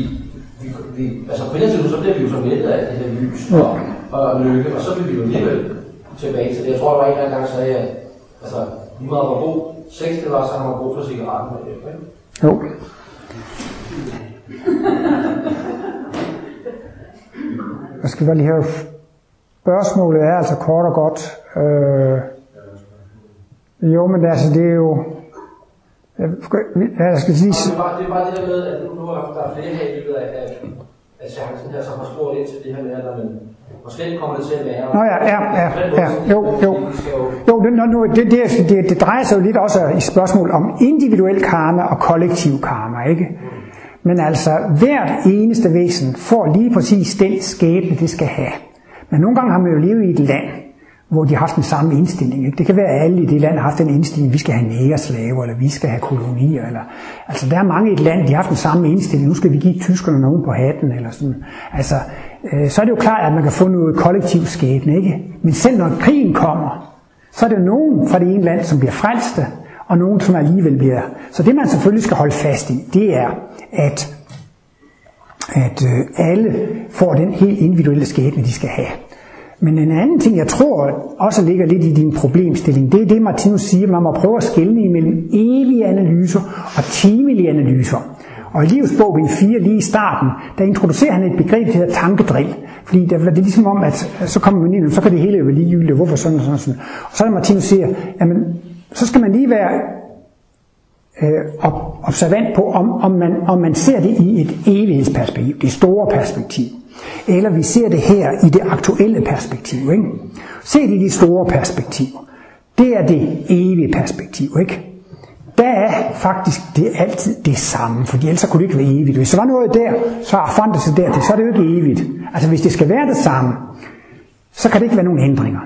vi, vi, altså på andet tidspunkt, så bliver vi jo så mættet af det her lys og, og lykke, og så vil vi jo alligevel tilbage til det. Jeg tror, der var en eller anden gang, sagde, at altså, lige meget hvor god sex det var, så har man brug for cigaretten bagefter, ikke? Jo. Jeg skal bare lige høre, spørgsmålet er altså kort og godt. Øh, jo, men altså, det er jo... Jeg, jeg skal lige... Det er bare det, er bare det der med, at nu, nu er der flere her i løbet af, af, af seancen her, som har spurgt ind til det her med, at man, måske kommer det til at være... Nå ja, ja, ja, ja, jo, jo. Jo, det, nu, det, det, det, det drejer sig jo lidt også i spørgsmål om individuel karma og kollektiv karma, ikke? Men altså, hvert eneste væsen får lige præcis den skæbne, det skal have. Men nogle gange har man jo levet i et land, hvor de har haft den samme indstilling. Ikke? Det kan være, at alle i det land har haft den indstilling, vi skal have nægerslaver, eller vi skal have kolonier. Eller, altså, der er mange i et land, de har haft den samme indstilling. Nu skal vi give tyskerne nogen på hatten. Eller sådan. Altså, øh, så er det jo klart, at man kan få noget kollektiv skæbne. Ikke? Men selv når krigen kommer, så er det jo nogen fra det ene land, som bliver frelste, og nogen, som alligevel bliver... Så det, man selvfølgelig skal holde fast i, det er, at, at øh, alle får den helt individuelle skæbne, de skal have. Men en anden ting, jeg tror også ligger lidt i din problemstilling, det er det, Martinus siger, man må prøve at skelne imellem evige analyser og timelige analyser. Og i livets bog, bind 4, lige i starten, der introducerer han et begreb, der hedder tankedrill. Fordi det, det er ligesom om, at så kommer man ind, og så kan det hele jo være ligegyldigt, hvorfor sådan og sådan og sådan. Og så er det Martinus siger, jamen, så skal man lige være øh, observant på, om, om, man, om man ser det i et evighedsperspektiv, det store perspektiv. Eller vi ser det her i det aktuelle perspektiv. Ikke? Se det i det store perspektiv. Det er det evige perspektiv. Ikke? Der er faktisk det er altid det samme, for ellers så kunne det ikke være evigt. Hvis der var noget der, så har forandret sig der, så er det jo ikke evigt. Altså hvis det skal være det samme, så kan det ikke være nogen ændringer.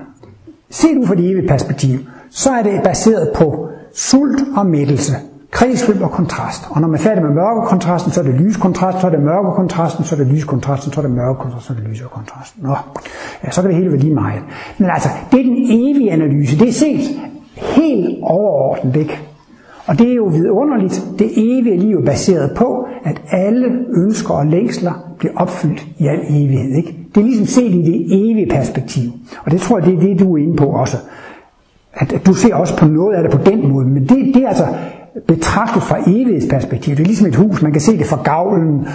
Se du fra det evige perspektiv, så er det baseret på sult og mættelse, kredsløb og kontrast. Og når man er færdig med mørkekontrasten, så er det lyskontrast, så er det mørkekontrasten, så er det lyskontrasten, så er det mørkekontrasten, så er det lysekontrasten. Nå, ja, så kan det hele være lige meget. Men altså, det er den evige analyse. Det er set helt overordnet, ikke? Og det er jo vidunderligt. Det evige liv er baseret på, at alle ønsker og længsler bliver opfyldt i al evighed. Ikke? Det er ligesom set i det evige perspektiv. Og det tror jeg, det er det, du er inde på også. At, at du ser også på noget af det på den måde. Men det, det er altså betragtet fra evighedsperspektiv. Det er ligesom et hus, man kan se det fra gavlen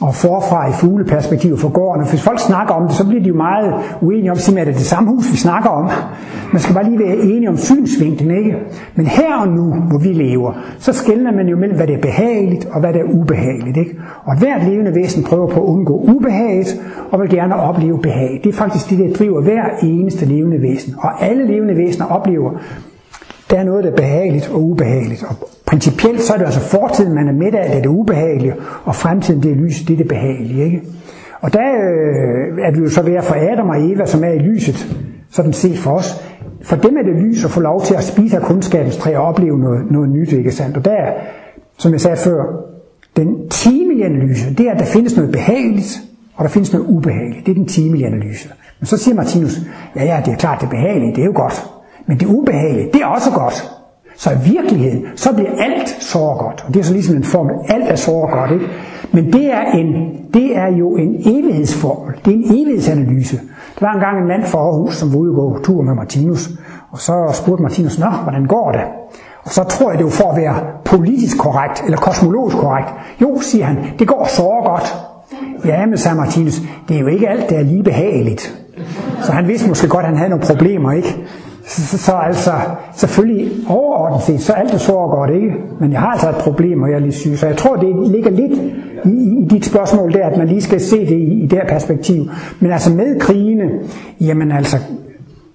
og forfra i fugleperspektiv fra gården. Og hvis folk snakker om det, så bliver de jo meget uenige om, at det er det samme hus, vi snakker om. Man skal bare lige være enige om synsvinklen, ikke? Men her og nu, hvor vi lever, så skældner man jo mellem, hvad der er behageligt og hvad der er ubehageligt, ikke? Og hvert levende væsen prøver på at undgå ubehaget og vil gerne opleve behag. Det er faktisk det, der driver hver eneste levende væsen. Og alle levende væsener oplever der er noget, der er behageligt og ubehageligt. Og principielt så er det altså fortiden, man er midt af, det er det ubehagelige, og fremtiden, det er lys, det er det behagelige. Ikke? Og der øh, er vi jo så ved at for Adam og Eva, som er i lyset, sådan set for os. For dem er det lys at få lov til at spise af kundskabens træ og opleve noget, noget nyt, ikke sandt? Og der, som jeg sagde før, den timelige analyse, det er, at der findes noget behageligt, og der findes noget ubehageligt. Det er den timelige analyse. Men så siger Martinus, ja ja, det er klart, det er behageligt, det er jo godt. Men det ubehagelige, det er også godt. Så i virkeligheden, så bliver alt så godt. Og det er så ligesom en formel. Alt er så godt, ikke? Men det er, en, det er jo en evighedsformel. Det er en evighedsanalyse. Der var engang en mand fra Aarhus, som var ude og gå tur med Martinus. Og så spurgte Martinus, Nå, hvordan går det? Og så tror jeg, det var for at være politisk korrekt, eller kosmologisk korrekt. Jo, siger han, det går så godt. Ja, men sagde Martinus, det er jo ikke alt, der er lige behageligt. Så han vidste måske godt, at han havde nogle problemer, ikke? Så, så, så altså, selvfølgelig overordnet set, så alt det så godt, ikke? Men jeg har altså et problem, og jeg er lige syg. Så jeg tror, det ligger lidt i, i dit spørgsmål der, at man lige skal se det i, i det her perspektiv. Men altså med krigene, jamen altså,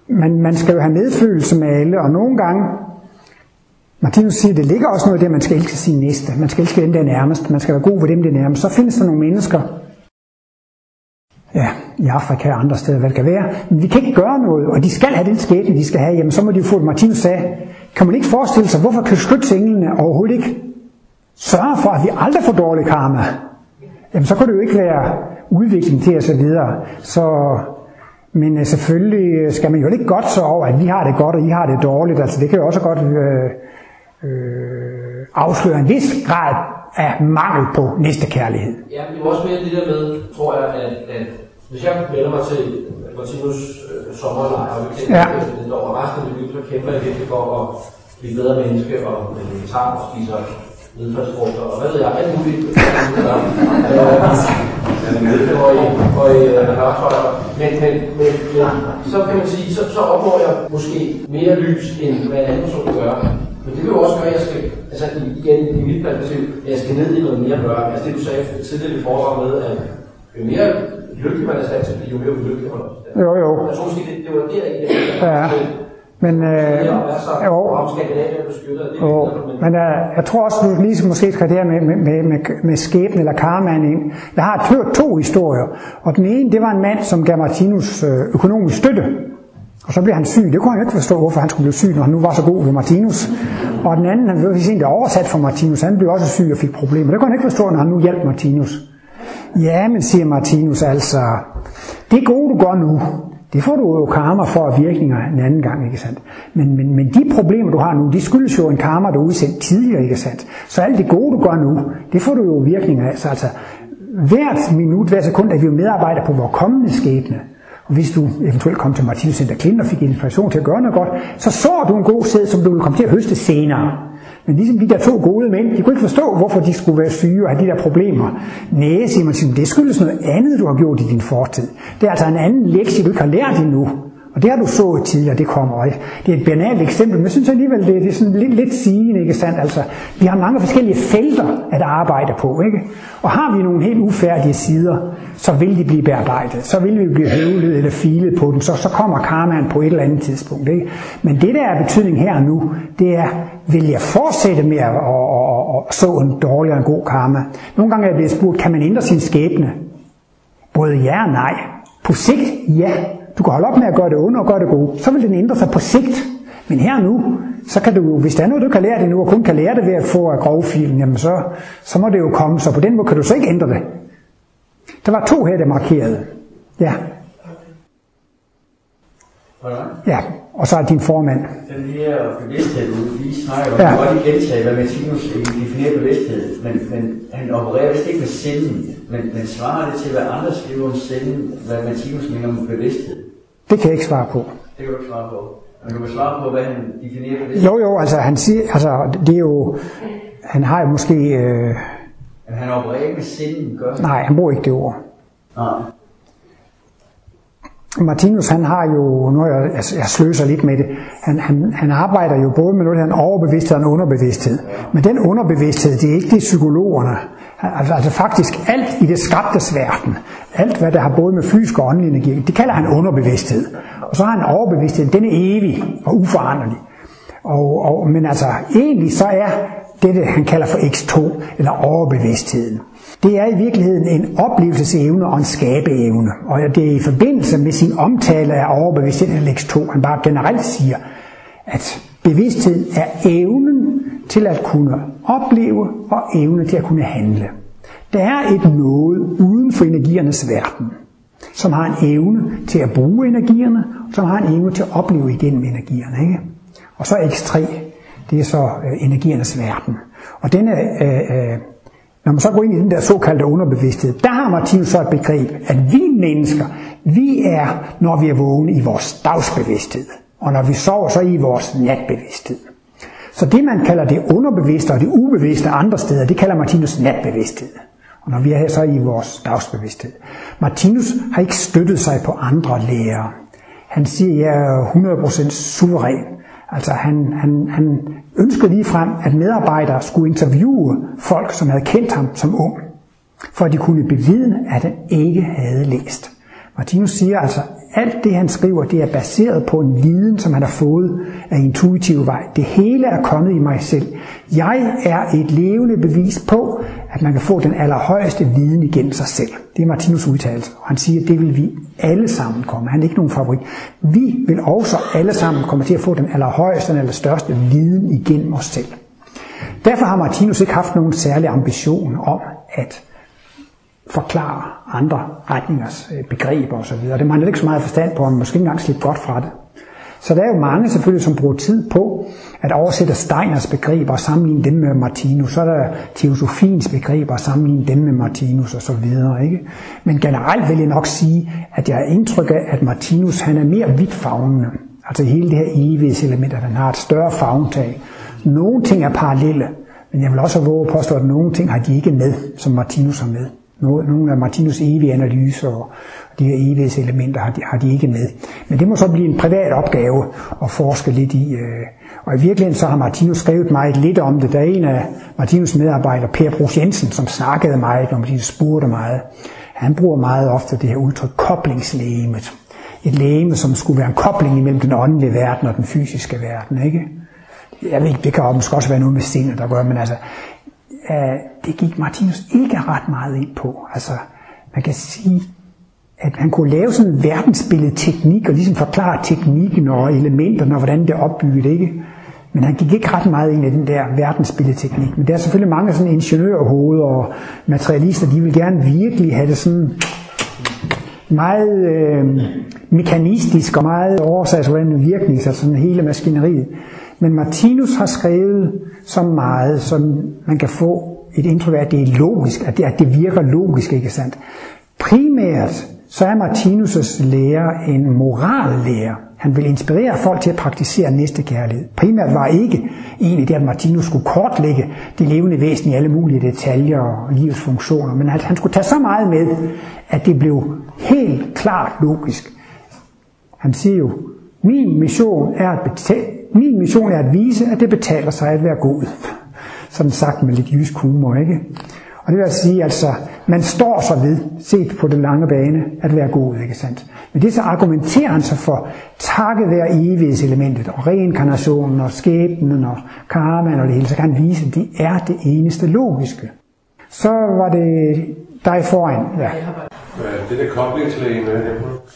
man, man skal jo have medfølelse med alle, og nogle gange, Martinus siger, det ligger også noget i det, at man skal elske sin næste. Man skal elske dem, der er nærmest. Man skal være god ved dem, der er nærmest. Så findes der nogle mennesker, ja, i Afrika og andre steder, hvad det kan være. Men vi kan ikke gøre noget, og de skal have den skæbne, de skal have. Jamen, så må de jo få det. Martinus sagde, kan man ikke forestille sig, hvorfor kan skytsenglene overhovedet ikke sørge for, at vi aldrig får dårlig karma? Jamen, så kan det jo ikke være udvikling til og så videre. Så, men øh, selvfølgelig skal man jo ikke godt så over, at vi har det godt, og I har det dårligt. Altså, det kan jo også godt øh, øh, afsløre en vis grad af mangel på næste kærlighed. Ja, det er også mere det der med, tror jeg, at, at hvis jeg melder mig til Martinus øh, sommerlejr, og vi kender Ja. det år, og resten af mit liv, så kæmper jeg virkelig for at blive bedre menneske, og med vegetar og spiser nedfaldsfrugter, og hvad ved jeg, alt muligt. Øh, og i, og i øh. Men, men, men, men, så kan man sige, så, så opnår jeg måske mere lys, end hvad en anden person gør. Men det vil jo også gøre, at jeg skal, altså igen i mit perspektiv, at jeg skal ned i noget mere mørke. Altså det du sagde tidligere i foredraget med, at jo mere lykkelig man er stand til jo mere ulykkelig man er. stand til. Jo, jo. Jeg tror måske, det, det var der i det. Ja. Men, øh, jo, jo, men øh, jeg tror også, du lige måske skal det her med, med, med, med, skæbnen eller karmaen ind. Jeg har hørt to historier, og den ene, det var en mand, som gav Martinus øh, økonomisk støtte. Og så blev han syg. Det kunne han jo ikke forstå, hvorfor han skulle blive syg, når han nu var så god ved Martinus. Og den anden, han blev egentlig oversat for Martinus, han blev også syg og fik problemer. Det kunne han ikke forstå, når han nu hjalp Martinus. Ja, men siger Martinus altså, det gode du gør nu, det får du jo karma for af virkninger en anden gang, ikke sandt? Men, men, men de problemer, du har nu, de skyldes jo en karma, du udsendt tidligere, ikke sandt? Så alt det gode, du gør nu, det får du jo virkninger af. Så altså, hvert minut, hver sekund, er vi jo medarbejdere på vores kommende skæbne. Og hvis du eventuelt kom til Martinus Center Klint og fik inspiration til at gøre noget godt, så så du en god sæd, som du vil komme til at høste senere. Men ligesom de der to gode mænd, de kunne ikke forstå, hvorfor de skulle være syge og have de der problemer. Næh, siger man til dem, det skyldes noget andet, du har gjort i din fortid. Det er altså en anden lektie, du ikke har lært endnu. Og det har du så tidligere, det kommer ikke. Det er et banalt eksempel, men jeg synes alligevel, det er, det er sådan lidt, lidt sigende, ikke sandt? Altså, vi har mange forskellige felter at arbejde på, ikke? Og har vi nogle helt ufærdige sider, så vil de blive bearbejdet. Så vil vi blive høvlet eller filet på dem, så, så kommer karmaen på et eller andet tidspunkt, ikke? Men det, der er betydning her og nu, det er, vil jeg fortsætte med at, at, at, at så en dårlig og en god karma? Nogle gange er jeg blevet spurgt, kan man ændre sin skæbne? Både ja og nej. På sigt, ja. Du kan holde op med at gøre det onde og gøre det gode. Så vil den ændre sig på sigt. Men her nu, så kan du jo, hvis der er noget, du kan lære det nu, og kun kan lære det ved at få af grovfilen, jamen så, så må det jo komme. Så på den måde kan du så ikke ændre det. Der var to her, der markerede. Ja, Hvordan? ja. Og så er din formand. Den her bevidsthed, du lige snakker om, Ja. jeg godt gentage, hvad Martinus definerer bevidsthed, men, men han opererer vist ikke med sinden, men, men svarer det til, hvad andre skriver om sinden, hvad Martinus mener med bevidsthed? Det kan jeg ikke svare på. Det kan du ikke svare på. Men du kan svare på, hvad han definerer bevidsthed. Jo, jo, altså han siger, altså det er jo, han har jo måske, øh, Men han opererer ikke med sinden, gør han? nej, han bruger ikke det ord. Nej. Martinus, han har jo, nu jeg, jeg, jeg sløser lidt med det, han, han, han arbejder jo både med noget, en overbevidsthed og en underbevidsthed. Men den underbevidsthed, det er ikke det psykologerne. Altså, altså, faktisk alt i det skabtes verden, alt hvad der har både med fysisk og åndelig energi, det kalder han underbevidsthed. Og så har han overbevidsthed, den er evig og uforanderlig. Og, og, men altså egentlig så er det, det, han kalder for X2, eller overbevidstheden. Det er i virkeligheden en oplevelsesevne og en skabeevne. Og det er i forbindelse med sin omtale af overbevidstheden eller X2, han bare generelt siger, at bevidsthed er evnen til at kunne opleve og evne til at kunne handle. Der er et noget uden for energiernes verden, som har en evne til at bruge energierne, som har en evne til at opleve igennem energierne. Ikke? Og så X3, det er så øh, energiernes verden. Og denne, øh, øh, når man så går ind i den der såkaldte underbevidsthed, der har Martinus så et begreb, at vi mennesker, vi er, når vi er vågne i vores dagsbevidsthed. Og når vi sover, så i vores natbevidsthed. Så det, man kalder det underbevidste og det ubevidste andre steder, det kalder Martinus natbevidsthed. Og når vi er her, så i vores dagsbevidsthed. Martinus har ikke støttet sig på andre lærer. Han siger, at jeg er 100% suveræn. Altså han, han, han ønskede lige frem, at medarbejdere skulle interviewe folk, som havde kendt ham som ung, for at de kunne bevidne, at han ikke havde læst. Martinus siger altså, alt det han skriver, det er baseret på en viden, som han har fået af intuitiv vej. Det hele er kommet i mig selv. Jeg er et levende bevis på, at man kan få den allerhøjeste viden igennem sig selv. Det er Martinus udtalelse, og han siger, at det vil vi alle sammen komme. Han er ikke nogen favorit. Vi vil også alle sammen komme til at få den allerhøjeste, den allerstørste viden igennem os selv. Derfor har Martinus ikke haft nogen særlig ambition om at forklare andre retningers øh, begreber osv. Det har han ikke så meget forstand på, og måske ikke engang slippe godt fra det. Så der er jo mange selvfølgelig, som bruger tid på at oversætte Steiners begreber og sammenligne dem med Martinus. Så er der teosofiens begreber og sammenligne dem med Martinus og så videre. Ikke? Men generelt vil jeg nok sige, at jeg har indtryk af, at Martinus han er mere vidtfavnende. Altså hele det her evighedselement, at han har et større favntag. Nogle ting er parallelle, men jeg vil også våge at påstå, at nogle ting har de ikke med, som Martinus har med. Nogle af Martinus evige analyser og de her evighedselementer har de, har de ikke med. Men det må så blive en privat opgave at forske lidt i. Øh. Og i virkeligheden så har Martinus skrevet meget lidt om det. Der er en af Martinus medarbejdere, Per Brugs Jensen, som snakkede meget når Martinus spurgte meget. Han bruger meget ofte det her udtryk koblingslægemet. Et lægeme, som skulle være en kobling imellem den åndelige verden og den fysiske verden. Ikke? Jeg ved ikke, det kan måske også være noget med sindet, der gør, men altså, det gik Martinus ikke ret meget ind på. Altså, man kan sige, at han kunne lave sådan en verdensbillede teknik, og ligesom forklare teknikken og elementerne, og hvordan det er opbygget, ikke? Men han gik ikke ret meget ind i den der verdensbilledteknik. Men der er selvfølgelig mange sådan ingeniørhoveder og materialister, de vil gerne virkelig have det sådan meget øh, mekanistisk og meget oversagsværende virkning, så sådan hele maskineriet. Men Martinus har skrevet så meget, som man kan få et indtryk af, at det er logisk, at det, at det virker logisk, ikke sandt? Primært så er Martinus' lære en morallære. Han vil inspirere folk til at praktisere næstekærlighed. Primært var ikke egentlig det, at Martinus skulle kortlægge det levende væsen i alle mulige detaljer og livets funktioner, men at han skulle tage så meget med, at det blev helt klart logisk. Han siger jo, min mission er at, min mission er at vise, at det betaler sig at være god. Sådan sagt med lidt jysk humor, ikke? Og det vil sige, altså, man står så ved, set på den lange bane, at være god, ikke sandt? Men det så argumenterer han sig for, takket være evighedselementet, og reinkarnationen, og skæbnen, og karmaen, og det hele, så kan han vise, at det er det eneste logiske. Så var det dig foran, ja. Det der koblingslæge med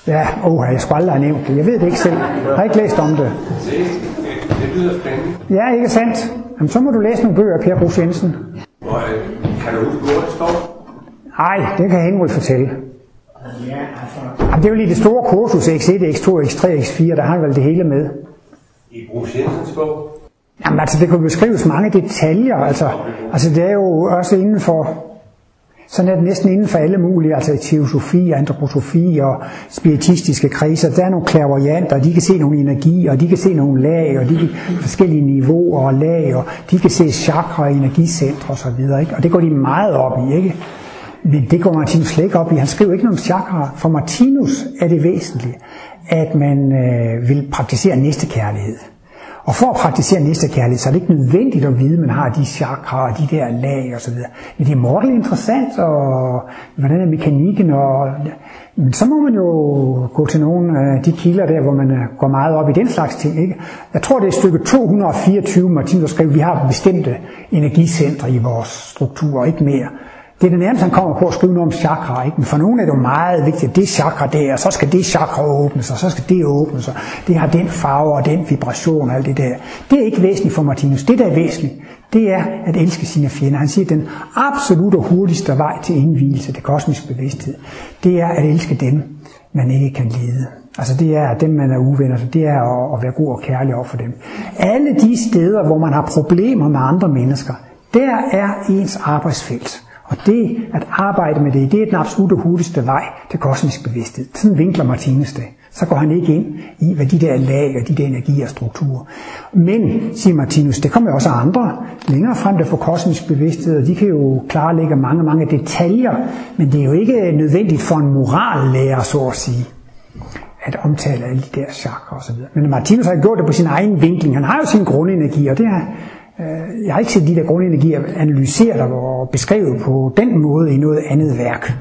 Ja, åh, jeg skulle aldrig have nævnt det. Jeg ved det ikke selv. Jeg har ikke læst om det. Det, det lyder spændende. Ja, ikke sandt? Jamen, så må du læse nogle bøger af Per Brugs Jensen. Og, øh, kan du huske, hvor det står? Nej, det kan Henrik fortælle. Ja, altså, Jamen, det er jo lige det store kursus, X1, X2, X3, X4, der har han vel det hele med. I Brugs Jensens bog? Jamen altså, det kunne beskrives mange detaljer, altså, altså det er jo også inden for, sådan er det næsten inden for alle mulige, altså teosofi, antroposofi og spiritistiske kredser, der er nogle klaverjanter, de kan se nogle energier, og de kan se nogle lag, og de kan forskellige niveauer og lag, og de kan se chakra, energicentre osv., ikke? og det går de meget op i, ikke? Men det går Martinus slet ikke op i. Han skriver ikke noget om chakra. For Martinus er det væsentligt, at man øh, vil praktisere næstekærlighed. Og for at praktisere næste kærlighed, så er det ikke nødvendigt at vide, at man har de chakra og de der lag og så videre. Men det er mordeligt interessant, og hvordan er mekanikken, og men så må man jo gå til nogle af de kilder der, hvor man øh, går meget op i den slags ting. Ikke? Jeg tror, det er stykke 224, Martin, der skrev, at vi har bestemte energicentre i vores struktur, ikke mere. Det er det nærmeste, han kommer på at skrive noget om chakra. Ikke? Men for nogle er det jo meget vigtigt, at det chakra der, så skal det chakra åbnes, og så skal det åbnes, og det har den farve og den vibration og alt det der. Det er ikke væsentligt for Martinus. Det, der er væsentligt, det er at elske sine fjender. Han siger, at den absolut og hurtigste vej til indvielse, til kosmiske bevidsthed, det er at elske dem, man ikke kan lide. Altså det er dem, man er uvenner, så det er at, at være god og kærlig over for dem. Alle de steder, hvor man har problemer med andre mennesker, der er ens arbejdsfelt. Og det at arbejde med det, det er den absolutte hurtigste vej til kosmisk bevidsthed. Sådan vinkler Martinus det. Så går han ikke ind i, hvad de der lag og de der energier og strukturer. Men, siger Martinus, det kommer jo også andre længere frem, der får kosmisk bevidsthed, og de kan jo klarlægge mange, mange detaljer, men det er jo ikke nødvendigt for en morallærer, så at sige at omtale alle de der chakra og så videre. Men Martinus har gjort det på sin egen vinkling. Han har jo sin grundenergi, og det er, Øh, jeg har ikke set de der grundenergier analyseret og beskrevet på den måde i noget andet værk.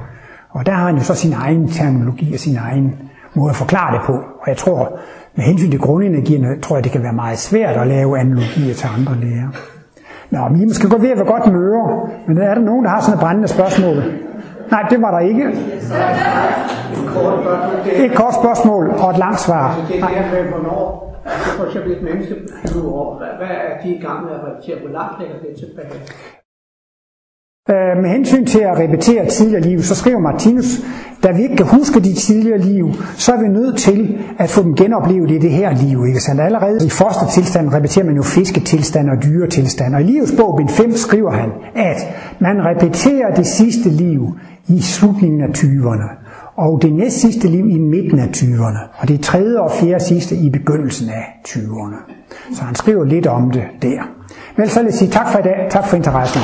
Og der har han jo så sin egen terminologi og sin egen måde at forklare det på. Og jeg tror, med hensyn til grundenergierne, tror jeg, det kan være meget svært at lave analogier til andre læger. Nå, men I måske gå ved at være godt møre, men er der nogen, der har sådan et brændende spørgsmål? Nej, det var der ikke. Et kort spørgsmål og et langt svar. Altså for eksempel et menneske flyver over, hvad, hvad er de i gang med at repetere? Hvor langt ligger det tilbage? Øh, med hensyn til at repetere tidligere liv, så skriver Martinus, da vi ikke kan huske de tidligere liv, så er vi nødt til at få dem genoplevet i det her liv. Ikke sandt? Allerede i fostertilstand repeterer man jo fisketilstand og dyretilstand. Og i livets bog, bind 5, skriver han, at man repeterer det sidste liv i slutningen af 20'erne, og det næst sidste liv i midten af 20'erne, og det tredje og fjerde sidste i begyndelsen af 20'erne. Så han skriver lidt om det der. Men så vil jeg sige tak for i dag. Tak for interessen.